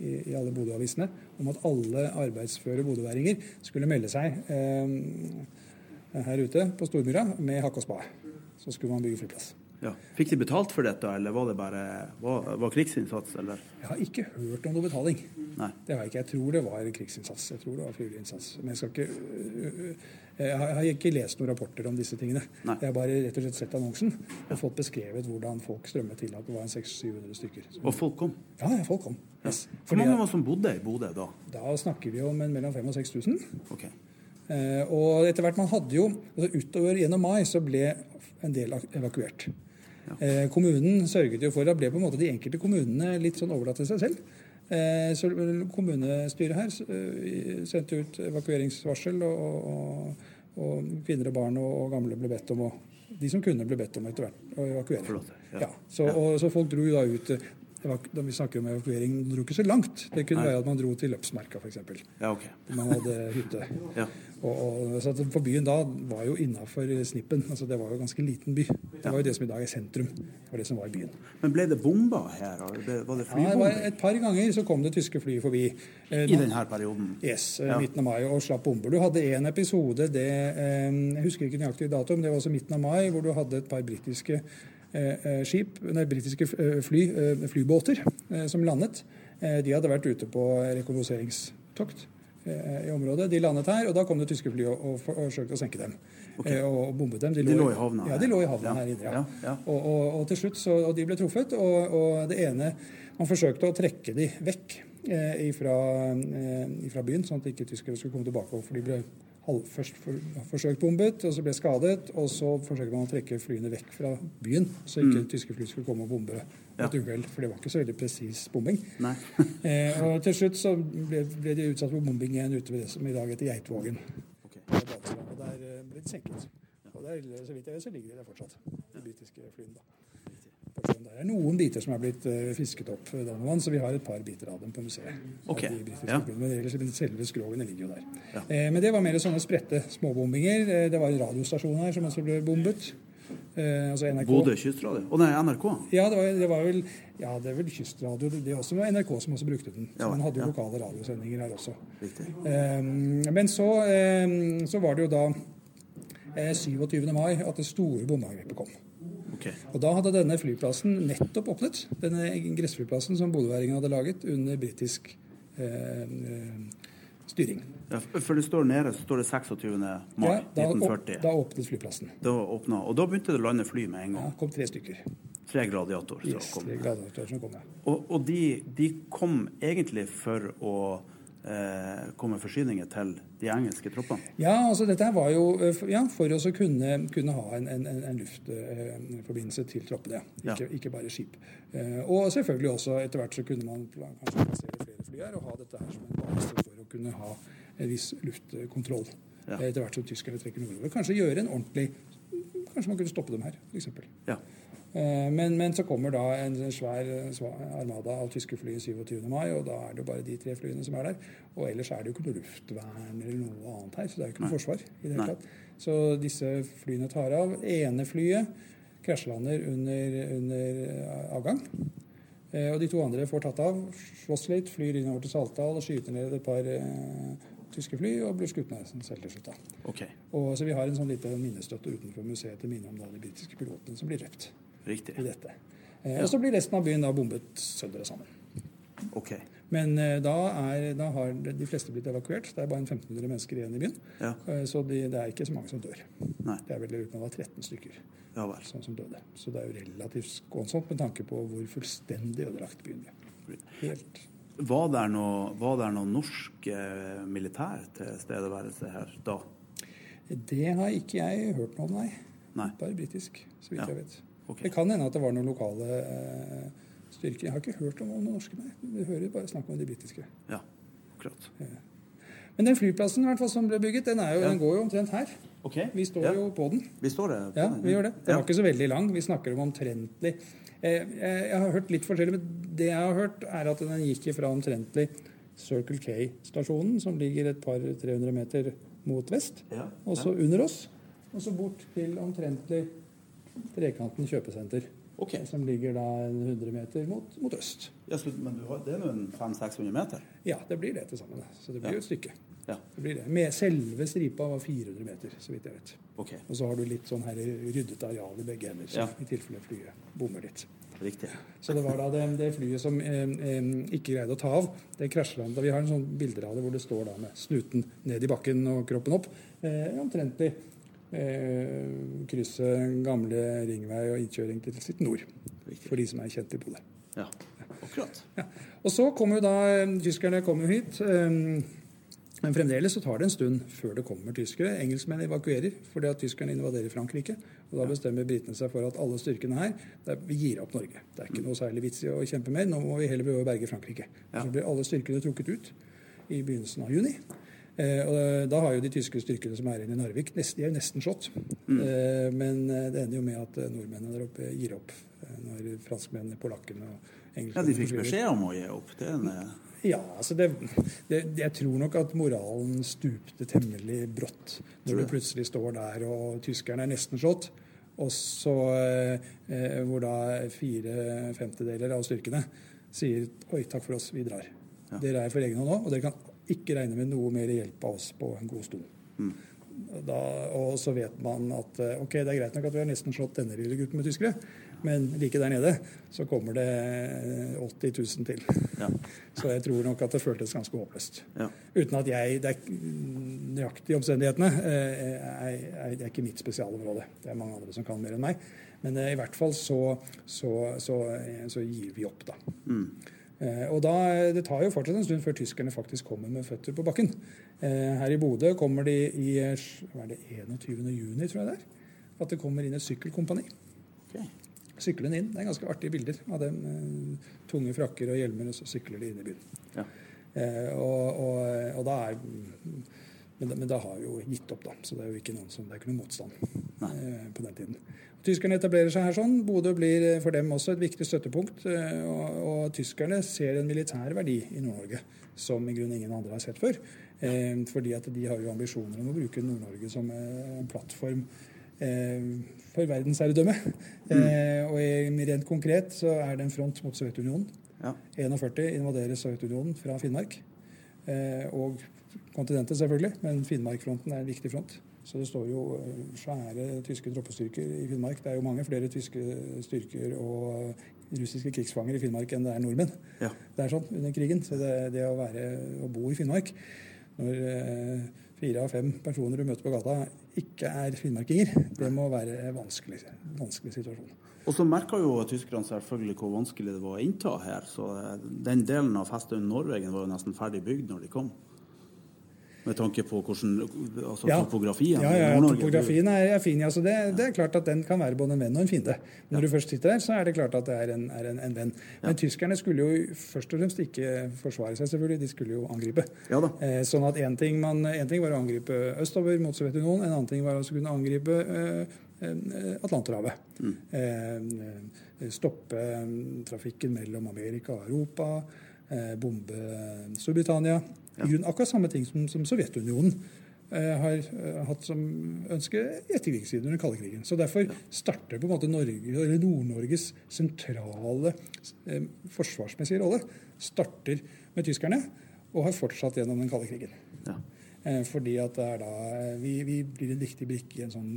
i, i alle Bodø-avisene om at alle arbeidsføre bodøværinger skulle melde seg eh, her ute på Stormyra med hakk og spade. Så skulle man bygge flyplass. Ja. Fikk de betalt for dette, eller var det bare var, var krigsinnsats, eller? Jeg har ikke hørt om noe betaling. Nei. Det har jeg ikke. Jeg tror det var krigsinnsats. Jeg tror det var frivillig innsats. Men jeg skal ikke øh, øh, Jeg har ikke lest noen rapporter om disse tingene. Nei. Jeg har bare rett og slett sett annonsen og fått beskrevet hvordan folk strømmet til. At det var en 600-700 stykker. Og folk kom. Ja, ja, folk kom. Yes. Hvor mange var det som bodde i Bodø da? da snakker vi om en mellom 5000 og 6000. Ok. Eh, og etter hvert man hadde jo altså Utover gjennom mai så ble en del evakuert. Ja. kommunen sørget jo for at ble på en måte de enkelte kommunene litt sånn overlatt til seg selv. Eh, så Kommunestyret her eh, sendte ut evakueringsvarsel, og, og, og kvinner og barn og, gamle ble bedt om å de som kunne, ble bedt om etter hvert å evakuere. Ja. Ja, så, og, så folk dro jo da ut da vi snakker om evakuering, man dro ikke så langt. Det kunne Nei. være at man dro til Løpsmerka f.eks. Ja, okay. Man hadde hytte. [laughs] ja. og, og, så For byen da var jo innafor snippen. altså Det var jo en ganske liten by. Det var jo det som i dag er sentrum. Det var det som var i byen. Men ble det bomba her? Var det flybomber? Ja, et par ganger så kom det tyske fly forbi. Eh, I denne perioden? Yes, ja. midten av mai, og slapp bomber. Du hadde en episode, det, eh, jeg husker ikke nøyaktig dato, men det var også midten av mai, hvor du hadde et par britiske Eh, eh, skip, nei, britiske eh, fly, flybåter som landet. De hadde vært ute på rekognoseringstokt i området. De landet her, og da kom det tyske fly og, og forsøkte å senke dem. Okay. Og bombet dem. De lå, de lå i havna? Ja, de lå i havna ja. her inne. Ja. ja og, og, og, til slutt så, og de ble truffet. Og, det ene Man forsøkte å trekke de vekk eh, ifra, eh, ifra, byen, sånn at ikke tyskere skulle komme tilbake. For de ble først for, forsøkt bombet, og så ble skadet. Og så forsøkte man å trekke flyene vekk fra byen, så ikke mm. tyske fly skulle komme og bombe ja. et uhell. For det var ikke så veldig presis bombing. [laughs] eh, og til slutt så ble, ble, de utsatt for bombing igjen ute ved det som i dag heter Geitvågen. Okay. Og der eh, ble de senket. Og der, så vidt jeg vet, så ligger de der fortsatt, de britiske flyene. da. Det er noen biter som er blitt uh, fisket opp, eh, så vi har et par biter av dem på museet. Okay. Ja. Men ellers, selve skrogene ligger jo der. Ja. Eh, men det var mer sånne spredte småbombinger. Eh, det var en radiostasjon her som også ble bombet. Eh, altså NRK. Bodø kystradio? Å nei, NRK? Ja, det var, det var, vel ja, det er vel kystradio. Det også var NRK som også brukte den. Så ja, man hadde jo lokale radiosendinger her også. Eh, men så, så, var det jo da 27. mai at det store bombeangrepet kom. Okay. Og Da hadde denne flyplassen nettopp åpnet. Denne gressflyplassen som bodøværingene hadde laget under britisk eh, eh, styring. Ja, for det står nede så står det 26. mai ja, da 1940. da åpnet flyplassen. Da åpnet, og da begynte det å lande fly med en gang? Ja, kom tre stykker. Tre gladiatorer. Yes, tre gladiatorer som kom, ja. Og, og de, de, kom egentlig for å eh, komme forsyninger til de engelske troppene? Ja, altså dette var jo eh, ja, for å kunne, kunne, ha en, en, en luftforbindelse til troppene. Ikke, ja. ikke bare skip. Eh, og selvfølgelig også etter hvert så kunne man kanskje plassere flere fly her og ha dette her som en base for å kunne ha en viss luftkontroll. Ja. Etter hvert som tyskerne trekker nordover. Kanskje gjøre en ordentlig Kanskje man kunne stoppe dem her, f.eks. Ja. Eh, men, men, så kommer da en svær, svær armada av tyske fly 27. mai, og da er det jo bare de tre flyene som er der. Og ellers er det jo ikke noe luftvern eller noe annet her, så det er jo ikke noe Nei. forsvar. i det hele tatt. Så disse flyene tar av. Ene flyet krasjlander under, under eh, avgang. Eh, og de to andre får tatt av, slåss litt, flyr innover til Saltdal og skyter ned et par eh, tyske fly og blir skutt ned selv til slutt. Okay. Og så Vi har en sånn liten minnestøtte utenfor museet til minne om da de britiske pilotene som blir drept. Riktig. i dette. Eh. Og så blir resten av byen da bombet sønder og sammen. Okay. Men eh, da, er, da, har de fleste blitt evakuert. Det er bare 1500 mennesker igjen i byen. Ja. Eh, så de, det er ikke så mange som dør. Nei. Det er vel rundt 13 stykker ja, som, som, døde. Så det er jo relativt skånsomt med tanke på hvor fullstendig ødelagt byen er. Helt. Var det noe, var det noe norsk eh, militær tilstedeværelse her da? Det har ikke jeg hørt noe om, nei. nei. Bare britisk, så vidt ja. jeg vet. Okay. Det kan hende at det var noen lokale eh, styrker. Jeg har ikke hørt om noen norske, men Vi hører bare snakk om de britiske. Ja, akkurat. Ja. Men den flyplassen hvert fall, som ble bygget, den, jo, ja. den, går jo omtrent her. Okay. Vi står ja. jo på den. Vi står det på ja, den. vi gjør det. Den var ikke så veldig lang. Vi snakker om omtrentlig eh, Jeg har hørt litt forskjellig, men det jeg har hørt, er at den gikk fra omtrentlig Circle K-stasjonen, som ligger et par 300 meter mot vest, og så under oss, og så bort til omtrentlig Trekanten kjøpesenter. Okay. Som ligger da 100 meter mot, mot øst. Ja, så, men har, det er nå 500-600 meter? Ja, det blir det til sammen. Så det blir jo et stykke. Ja. Det blir det. Med selve stripa var 400 meter, så vidt jeg vet. Okay. Og så har du litt sånn her ryddet areal i begge ender, ja. i tilfelle flyet bommer litt. Riktig. Så det var da det, det flyet som eh, eh, ikke greide å ta av. Det krasjlanda. Vi har en sånn bilder av det hvor det står da med snuten ned i bakken og kroppen opp. Eh, omtrentlig eh, krysse gamle ringvei og innkjøring til sitt nord. For de som er kjent i Bodø. Ja, akkurat. Ja. Og så kom jo da eh, Tyskerne kom jo hit. Eh, Men fremdeles så tar det en stund før det kommer tyskere. Engelskmenn evakuerer fordi at tyskerne invaderer Frankrike. Og da bestemmer britene seg for at alle styrkene her det er, Vi gir opp Norge. Det er ikke noe særlig vits i å kjempe mer. Nå må vi heller prøve å berge Frankrike. Ja. Så blir alle styrkene trukket ut i begynnelsen av juni. Eh, og da har jo de tyske styrkene som er inne i Narvik, de er jo nesten slått. Mm. men eh, det ender jo med at eh, nordmennene der oppe gir opp. eh, Når franskmennene, polakkene og Ja, De fikk beskjed om å gi opp. Det eh, Ja, altså det, det, jeg tror nok at moralen stupte temmelig brått når du plutselig står der og tyskerne er nesten slått, og så eh, eh, hvor da fire femtedeler av styrkene sier oi, takk for oss, vi drar. Dere er for egen hånd nå, og dere kan ikke regne med noe mer hjelp av oss på en god stund. Da, og så vet man at eh, ok, det er greit nok at vi har nesten slått denne lille gutten med tyskere, men like der nede så kommer det eh, 80 000 til. ja. [laughs] Så jeg tror nok at det føltes ganske håpløst. Ja. Uten at jeg Det er Nøyaktig omstendighetene eh, er, er, det er ikke mitt spesialområde. Det er mange andre som kan mer enn meg. Men eh, i hvert fall så, så, så, eh, så gir vi opp, da. Eh, og da, Det tar jo fortsatt en stund før tyskerne faktisk kommer med føtter på bakken. Eh, her i Bodø kommer de i eh, hva er det, 21. juni, tror jeg det er. At det kommer inn et sykkelkompani Sykler syklende inn. Det er ganske artige bilder av dem. eh, tunge frakker og hjelmer, og så sykler de inn i byen. Ja. Eh, og, og, og da er men, men da har vi jo gitt opp, da. Så det er jo ikke noen som, det er ikke noen motstand eh, på den tiden. Tyskerne etablerer seg her sånn. Bodø blir eh, for dem også et viktig støttepunkt. eh, og, og tyskerne ser en militær verdi i Nord-Norge som i grunnen ingen andre har sett før. Eh, fordi at de har jo ambisjoner om å bruke Nord-Norge som eh, en plattform for verdensherredømme. Mm. og rent konkret så er det en front mot Sovjetunionen. Ja. 41 invaderer Sovjetunionen fra Finnmark. Eh, og kontinentet, selvfølgelig, men Finnmarkfronten er en viktig front. Så det står jo eh, svære tyske troppestyrker i Finnmark. Det er jo mange flere tyske styrker og russiske krigsfanger i Finnmark enn det er nordmenn. Ja. Det er sånn under krigen. Så det, det å, være, å bo i Finnmark når eh, fire av fem personer du møter på gata, ikke er finnmarkinger, det må være en vanskelig, vanskelig situasjon. Og så merka jo tyskerne selvfølgelig hvor vanskelig det var å innta her. Så eh, den delen av Festøyen Norvegen var jo nesten ferdig bygd når de kom. Med tanke på hvordan, altså topografien ja, ja, ja, topografien er, fin. Altså det, det er klart at den kan være både en venn og en fiende. Når du først sitter der, så er det klart at det er en, er en, en venn. Men tyskerne skulle jo først og fremst ikke forsvare seg, selvfølgelig. De skulle jo angripe. Ja da. Eh, sånn at én ting, en ting var å angripe østover mot Sovjetunionen, en annen ting var å kunne angripe eh, eh, Atlanterhavet. Mm. Eh, stoppe eh, trafikken mellom Amerika og Europa. Eh, bombe Storbritannia. I grunnen akkurat samme ting som, som Sovjetunionen eh, har eh, hatt som ønske etterkrigstiden under den kalde krigen. Så Derfor starter på en måte Norge, eller Nord-Norges sentrale eh, forsvarsmessige rolle starter med tyskerne og har fortsatt gjennom den kalde krigen. Ja. Eh, fordi at det er da eh, vi, vi blir en viktig brikke i en sånn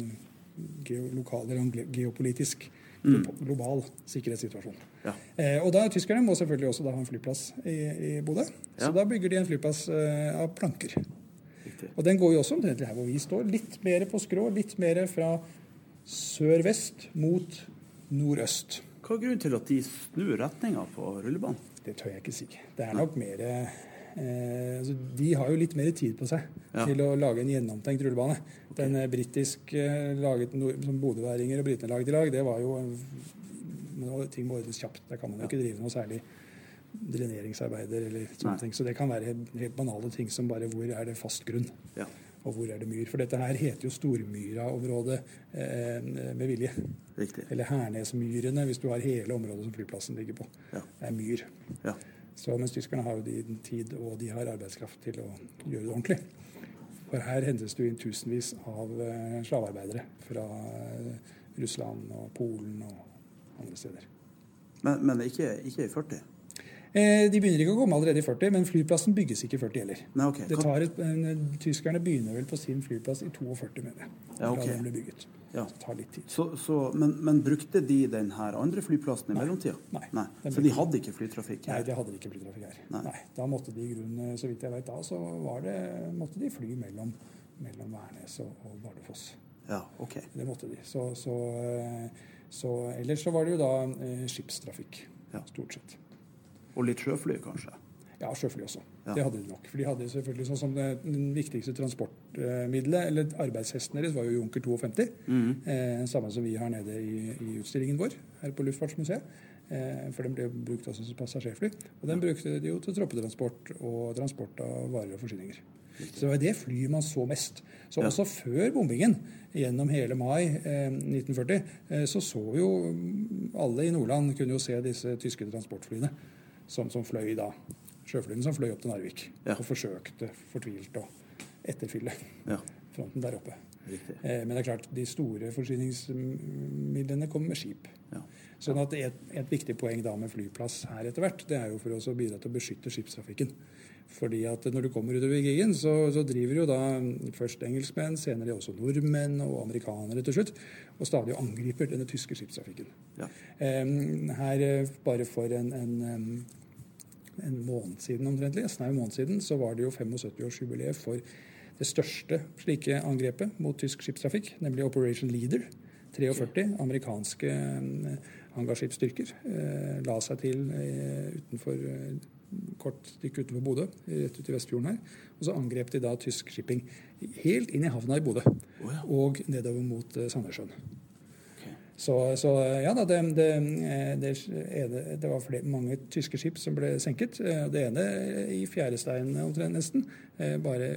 geo, lokal eller geopolitisk global sikkerhetssituasjon. Ja. Eh, og da Tyskerne må selvfølgelig også ha en flyplass i, i Bodø. Så Ja. da bygger de en flyplass eh, av planker. Riktig. Og den går jo også omtrent her hvor vi står. Litt mer på skrå, litt mer fra sør-vest mot nordøst. Hva er grunnen til at de snur retninga på rullebanen? Det tør jeg ikke si. Det er nok mer eh, altså, De har jo litt mer tid på seg Ja. til å lage en gjennomtenkt rullebane. Den eh, britisk eh, laget som bodøværinger og britene laget i lag, det var jo nå, Ting må ordnes kjapt. Der kan man jo ikke drive noe særlig dreneringsarbeider eller sånne Nei. ting. Så det kan være helt banale ting som bare hvor er det fast grunn, Ja. og hvor er det myr. For dette her heter jo Stormyra-området eh, med vilje. Riktig. Eller Hernesmyrene, hvis du har hele området som flyplassen ligger på. Ja. Det er myr. Ja. Så mens tyskerne har jo de tid og de har arbeidskraft til å gjøre det ordentlig. For her hentes det inn tusenvis av eh, slavearbeidere fra eh, Russland og Polen og andre steder. Men, men ikke, ikke i 40? Eh, de begynner ikke å komme allerede i 40, men flyplassen bygges ikke i 40 heller. Nei, okay. Det tar et, en, tyskerne begynner vel på sin flyplass i 42, mener jeg. Ja, ok. Ja. Det tar litt tid. Så, så, men, men brukte de den her andre flyplassen i mellomtida? Nei. Nei. Så de hadde ikke flytrafikk her? Nei, de det hadde de ikke flytrafikk her. Nei. Nei. Da måtte de i grunnen, så vidt jeg vet da, så var det, måtte de fly mellom, mellom Værnes og, og Bardufoss. Ja, ok. Det måtte de. Så, så, eh, så ellers så var det jo da eh, skipstrafikk, Ja. stort sett. Og litt sjøfly, kanskje? Ja, sjøfly også. Ja. Det hadde de nok. For de hadde selvfølgelig sånn som det, den viktigste transportmiddelet, eller arbeidshesten deres, var jo Junker 52. Eh, samme som vi har nede i, i utstillingen vår her på Luftfartsmuseet. Eh, for den ble brukt også som passasjerfly. Og den brukte de jo til troppetransport og transport av varer og forsyninger. Så det var det flyet man så mest. Så Ja. også før bombingen, gjennom hele mai eh, 1940, eh, så så jo alle i Nordland kunne jo se disse tyske transportflyene som, som fløy da. Sjøflyene som fløy opp til Narvik Ja. og forsøkte fortvilt å etterfylle Ja, fronten der oppe. Eh, men det er klart, de store forsyningsmidlene kommer med skip. Ja. Sånn at et, et viktig poeng da med flyplass her etter hvert, det er jo for å bidra til å beskytte skipstrafikken. Fordi at når du kommer utover krigen, så, så driver jo da først engelskmenn, senere også nordmenn og amerikanere til slutt, og stadig angriper denne tyske skipstrafikken. Ja. Eh, her eh, bare for en, en, en måned siden omtrentlig, snau måned siden, så var det jo 75-årsjubileet for det største slike angrepet mot tysk skipstrafikk, nemlig Operation Leader. 43 amerikanske hangarskipsstyrker eh, la seg til eh, utenfor eh, kort stykke utenfor Bodø, rett ut i Vestfjorden her. Og så angrep de da tysk shipping helt inn i havna i Bodø ja. og nedover mot eh, Sandnessjøen. Så, så ja da, det, det, det, ene- det var flere, mange tyske skip som ble senket. Eh, Det ene i fjærestein omtrent nesten, eh, bare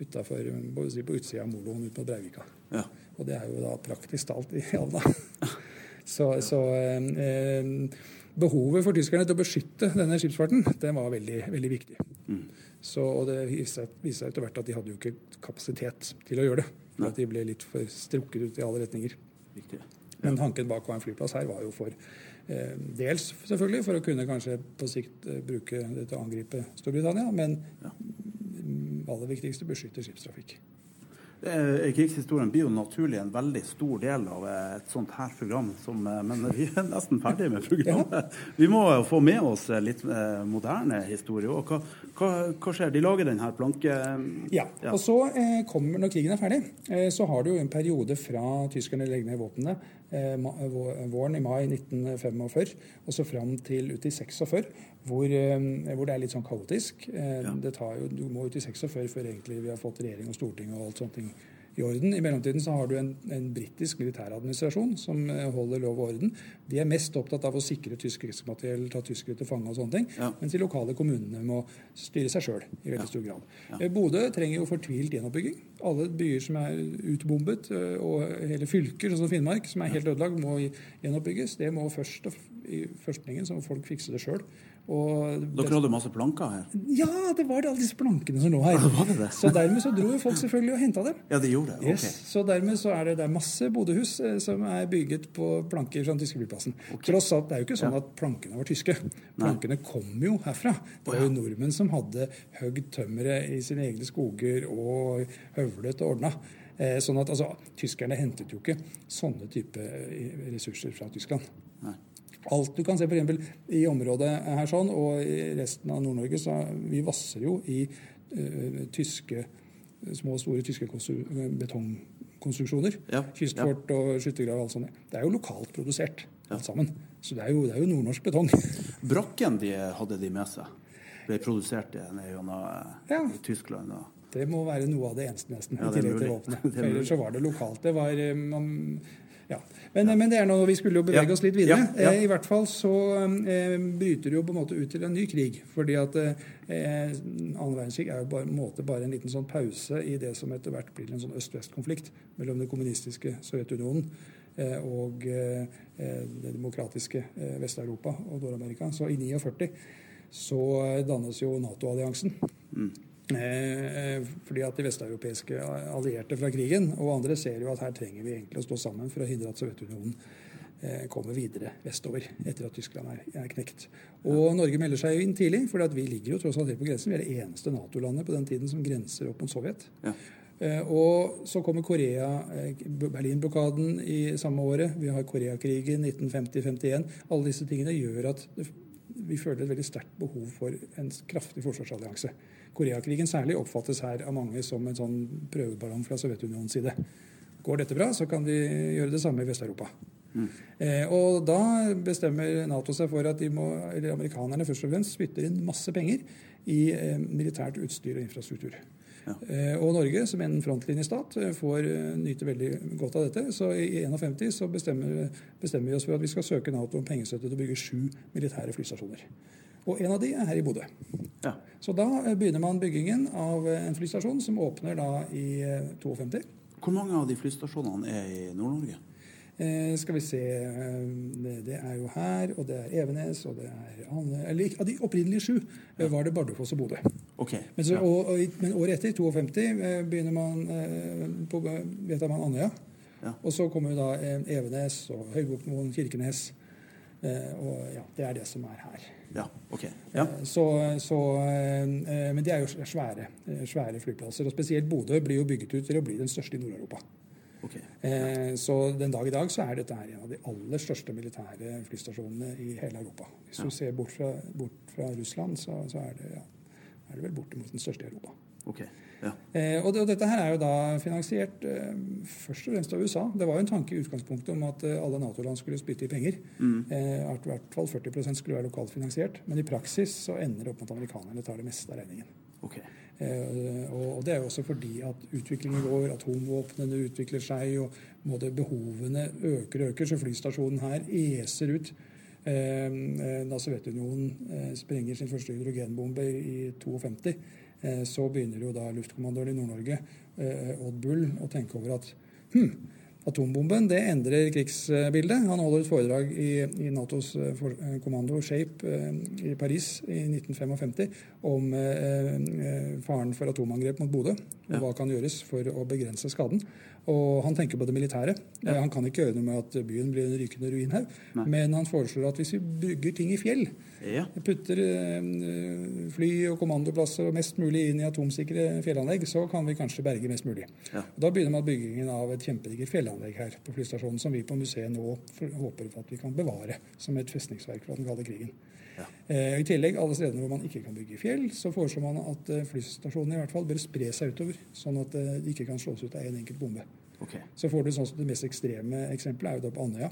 utafor på utsida av moloen ut mot Breivika. Ja. Og det er jo da praktisk talt i havna. [laughs] Så, så eh, behovet for tyskerne til å beskytte denne skipsfarten, det var veldig, veldig viktig. Så, og det viste seg viste seg etter hvert at de hadde jo ikke kapasitet til å gjøre det. For at de ble litt for strukket ut i alle retninger. Riktig. Men tanken bak å ha en flyplass her var jo for eh, dels selvfølgelig for å kunne kanskje på sikt eh, bruke det til å angripe Storbritannia, men ja. aller viktigste beskytte skipstrafikk. Eh, Krigshistorien blir jo naturlig en veldig stor del av eh, et sånt her program, som, eh, men vi er nesten ferdig med programmet. Vi må jo få med oss litt moderne historie òg. Hva, hva, hva skjer? De lager denne planke... Ja, og så kommer, Når krigen er ferdig, så har du jo en periode fra tyskerne legger ned våpnene våren i mai 1945 og så fram til ut i 46, hvor, eh, hvor det er litt sånn kaotisk. Eh, Ja. det tar jo, Du må ut i 46 før egentlig vi har fått regjering og storting og alt sånne ting i orden. I mellomtiden så har du en, en britisk militæradministrasjon som eh, holder lov og orden. De er mest opptatt av å sikre tysk krigsmateriell, ta tyskere til fange og sånne ting. Ja. Mens de lokale kommunene må styre seg sjøl i veldig Ja. stor grad. Ja. Bodø trenger jo fortvilt gjenoppbygging. Alle byer som er utbombet, eh, og hele fylker, sånn som Finnmark, som er helt ødelagt, må gjenoppbygges. Det må først og i førstningen, så må folk fikse det sjøl. Dere hadde masse planker her? Ja, det var det, alle disse plankene som lå her. [laughs] Ja, det det? Så dermed så dro jo folk selvfølgelig og henta dem. Ja, de gjorde det? Yes. Så dermed så er det, det er masse bodehus eh, som er bygget på planker fra den tyske flyplassen. Tross alt, Det er jo ikke sånn at plankene var tyske. Plankene kom jo herfra. Det var jo nordmenn som hadde høgd tømmeret i sine egne skoger og høvlet og ordna. Eh, sånn at altså, Tyskerne hentet jo ikke sånne type eh, ressurser fra Tyskland. Alt du kan se eksempel i området her sånn, og i resten av Nord-Norge, så vi vasser jo i uh, tyske små og store tyske betongkonstruksjoner. Ja, Kystfort og skyttergrav og alt sånt. Det er jo lokalt produsert alt sammen. Så det er jo, det er jo nordnorsk betong. [laughs] Brakken de hadde de med seg, ble produsert i- eh, Ja. i Tyskland. Og, Det må være noe av det eneste, nesten. Ja, I tillegg til våpenet. [laughs] Er Ellers så var det lokalt. Det var eh, man, ja. men, men det er noe vi skulle jo bevege oss litt videre. Ja, ja. Eh, I hvert fall så eh, bryter det jo på en måte ut til en ny krig. Fordi at eh, annen verdenskrig er jo bare, på en måte bare en liten sånn pause i det som etter hvert blir en sånn øst-vest-konflikt mellom det kommunistiske Sovjetunionen eh, og eh, det demokratiske eh, Vest-Europa og Nord-Amerika. Så i 49 så eh, dannes jo Nato-alliansen. Eh, fordi at de vesteuropeiske allierte fra krigen og andre ser jo at her trenger vi egentlig å stå sammen for å hindre at Sovjetunionen eh, kommer videre vestover etter at Tyskland er, knekt. Og Norge melder seg jo inn tidlig, for vi ligger jo tross alt helt på grensen. Vi er det eneste Nato-landet på den tiden som grenser opp mot Sovjet. ja. Eh, og så kommer Korea, eh, Berlin-blokaden i samme året. Vi har Koreakrigen 1950-51. Alle disse tingene gjør at vi føler et veldig sterkt behov for en kraftig forsvarsallianse. Koreakrigen særlig oppfattes her av mange som en sånn prøveballong fra Sovjetunionens side. Går dette bra, så kan vi gjøre det samme i Vest-Europa. Mm. Eh, og da bestemmer Nato seg for at de må, eller amerikanerne først og fremst spytter inn masse penger i eh, militært utstyr og infrastruktur. Ja. Eh, og Norge, som en frontlinjestat, får nyte veldig godt av dette. Så i 51 så bestemmer, bestemmer vi oss for at vi skal søke Nato om pengestøtte til å bygge sju militære flystasjoner. Og en av de er her i Bodø. Ja. Så da begynner man byggingen av en flystasjon som åpner da i 52. Hvor mange av de flystasjonene er i Nord-Norge? Eh, skal vi se det, er jo her, og det er Evenes, og det er Anne Eller av de opprinnelige sju ja. var det Bardufoss og Bodø. Okay. Men, så, og, og, men, året etter, 52, begynner man på vet man Andøya. Ja. Og så kommer da Evenes og Høybuktmoen, Kirkenes. Og ja, det er det som er her. Ja, ok. Ja. Eh, så, så, eh, men de er jo svære, svære, flyplasser. Og spesielt Bodø blir jo bygget ut til å bli den største i Nord-Europa. Okay. Ja. Så den dag i dag så er dette en av de aller største militære flystasjonene i hele Europa. Hvis ja. du ser bort fra, bort fra Russland, så, så er, det, er, det, vel bortimot den største i Europa. Okay. Ja. Eh, og, det, og, dette her er jo da finansiert eh, først og fremst av USA. Det var jo en tanke i utgangspunktet om at eh, alle Nato-land skulle spytte i penger. Mm. Eh, at i hvert fall 40% skulle være lokalt finansiert. Men i praksis så ender det opp med at amerikanerne tar det meste av regningen. Okay. Eh, og, og, det er jo også fordi at utviklingen går, atomvåpnene utvikler seg, og måte, behovene øker og øker. Så flystasjonen her eser ut. Eh, da Sovjetunionen sprenger sin første hydrogenbombe i 52 Eh, så begynner jo da luftkommandoren i Nord-Norge, eh, Odd Bull, å tenke over at hm, atombomben det endrer krigsbildet. Han holder et foredrag i, i Natos eh, kommando Shape i Paris i 1955 om faren for atomangrep mot Bodø. Og hva kan gjøres for å begrense skaden. Og han tenker på det militære. Ja. Han kan ikke gjøre noe med at byen blir en rykende ruinhaug. Men han foreslår at hvis vi bygger ting i fjell, ja. putter eh, fly og kommandoplasser og mest mulig inn i atomsikre fjellanlegg, så kan vi kanskje berge mest mulig. Ja. Da begynner man byggingen av et kjempedigert fjellanlegg her på flystasjonen, som vi på museet nå håper at vi kan bevare som et festningsverk fra den kalde krigen. Ja. Eh, I tillegg, alle stedene hvor man ikke kan bygge fjell, så foreslår man at eh, flystasjonene i hvert fall bør spre seg utover, sånn at de ikke kan slås ut av én en enkelt bombe. Okay. Så får du sånn som Det mest ekstreme eksempelet er jo da på Andøya.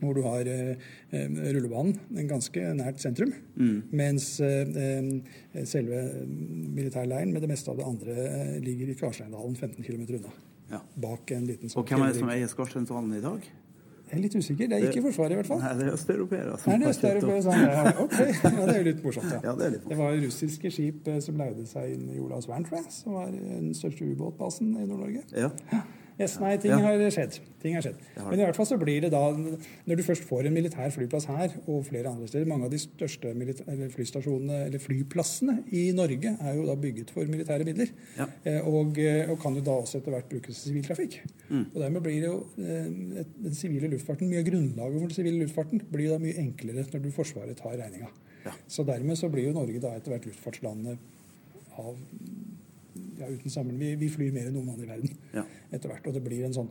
Hvor du har eh, eh rullebanen ganske nært sentrum. Mm. Mens eh, eh selve militærleiren med det meste av det andre eh, ligger i Karsteindalen 15 km unna. Ja. Bak en liten sånn Og hvem er det som eier Skarsteinsdalen i dag? Jeg er litt usikker. Det er ikke Forsvaret, i hvert fall. Nei, det er østeuropeere. Nei, det er østeuropeere sånn, [laughs] ja. Ok, ja, det er jo litt morsomt. Ja. ja det, er litt morsomt. det var russiske skip som leide seg inn i Olavsvern, tror jeg, som var den største ubåtbasen i Nord-Norge. Ja. Yes, nei, ting ja. har skjedd. Ting har skjedd. Men i hvert fall så blir det da, når du først får en militær flyplass her, og flere andre steder Mange av de største flystasjonene, eller flyplassene i Norge er jo da bygget for militære midler. Ja. Eh, og, eh, og, kan jo da også etter hvert brukes til siviltrafikk. Mm. Og dermed blir det jo eh, den sivile luftfarten, Mye av grunnlaget for den sivile luftfarten blir da mye enklere når du Forsvaret tar regninga. Ja. Så dermed så blir jo Norge da etter hvert luftfartslandet av ja, uten sammen. Vi, vi, flyr mer enn noen andre i verden ja. etter hvert. Og det blir en sånn,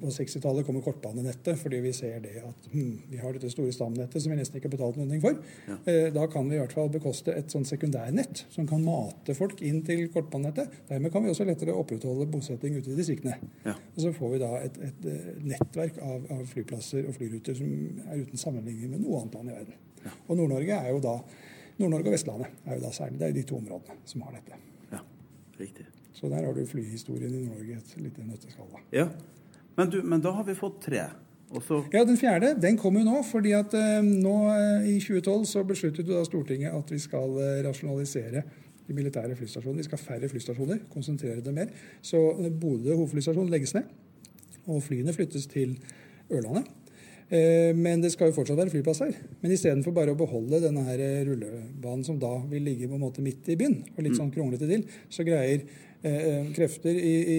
På 60-tallet kommer kortbanenettet fordi vi ser det at hmm, vi har dette store stamnettet som vi nesten ikke har betalt noe for. Ja. Eh, da kan vi i hvert fall bekoste et sånn sekundærnett som kan mate folk inn til kortbanenettet. Dermed kan vi også lettere opprettholde bosetting ute i distriktene. Ja. Og så får vi da et, et, et eh, nettverk av, av, flyplasser og flyruter som er uten sammenligning med noe annet land i verden. Og Nord-Norge er jo da Nord-Norge og Vestlandet er jo da særlig det er de to områdene som har dette. Riktig. Så der har du flyhistorien i Norge et lite nøtteskall. Ja. Men, du, men da har vi fått tre. Også... Ja, Den fjerde den kom jo nå. fordi at eh, nå eh, I 2012 så besluttet da Stortinget at vi skal eh, rasjonalisere de militære flystasjonene. Vi skal ha færre flystasjoner, konsentrere det mer. Så Bodø hovedflystasjon legges ned, og flyene flyttes til Ørlandet. Eh, men det skal jo fortsatt være flyplass her. Men istedenfor bare å beholde denne her rullebanen som da vil ligge på en måte midt i byen, og litt mm. sånn kronglete til, så greier eh, krefter i, i,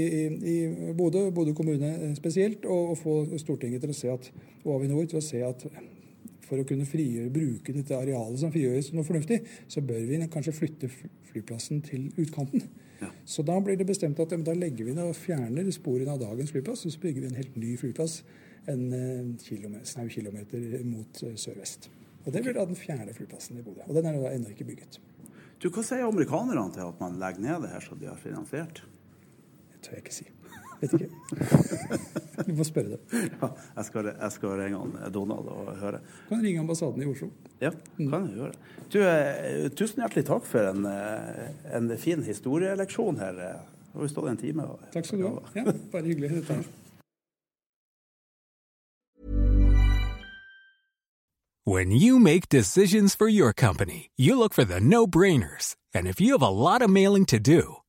i Bodø, Bodø kommune spesielt, å få Stortinget til å se at, og Avinor til å se at for å kunne frigjøre, bruke dette arealet som frigjøres noe fornuftig, så bør vi kanskje flytte flyplassen til utkanten. Ja. Så da blir det bestemt at da legger vi ned og fjerner sporene av dagens flyplass, og så bygger vi en helt ny flyplass en eh, kilometer, snau kilometer mot eh, sørvest. Og Det blir da den fjerde flyplassen i Bodø. Og den er da ennå ikke bygget. Du, Hva sier amerikanerne til at man legger ned det her som de har finansiert? Det tør jeg ikke si. Vet ikke. Du får spørre dem. [laughs] Ja, jeg skal, jeg skal ringe han Donald og høre. Du kan ringe ambassaden i Oslo. Ja, kan jeg gjøre. Du, eh, tusen hjertelig takk for en, eh, en fin historieleksjon her. Nå har vi stått en time. og- Takk skal du ha. Ja, bare hyggelig. Dette. When you make decisions for your company, you look for the no-brainers. And if you have a lot of mailing to do,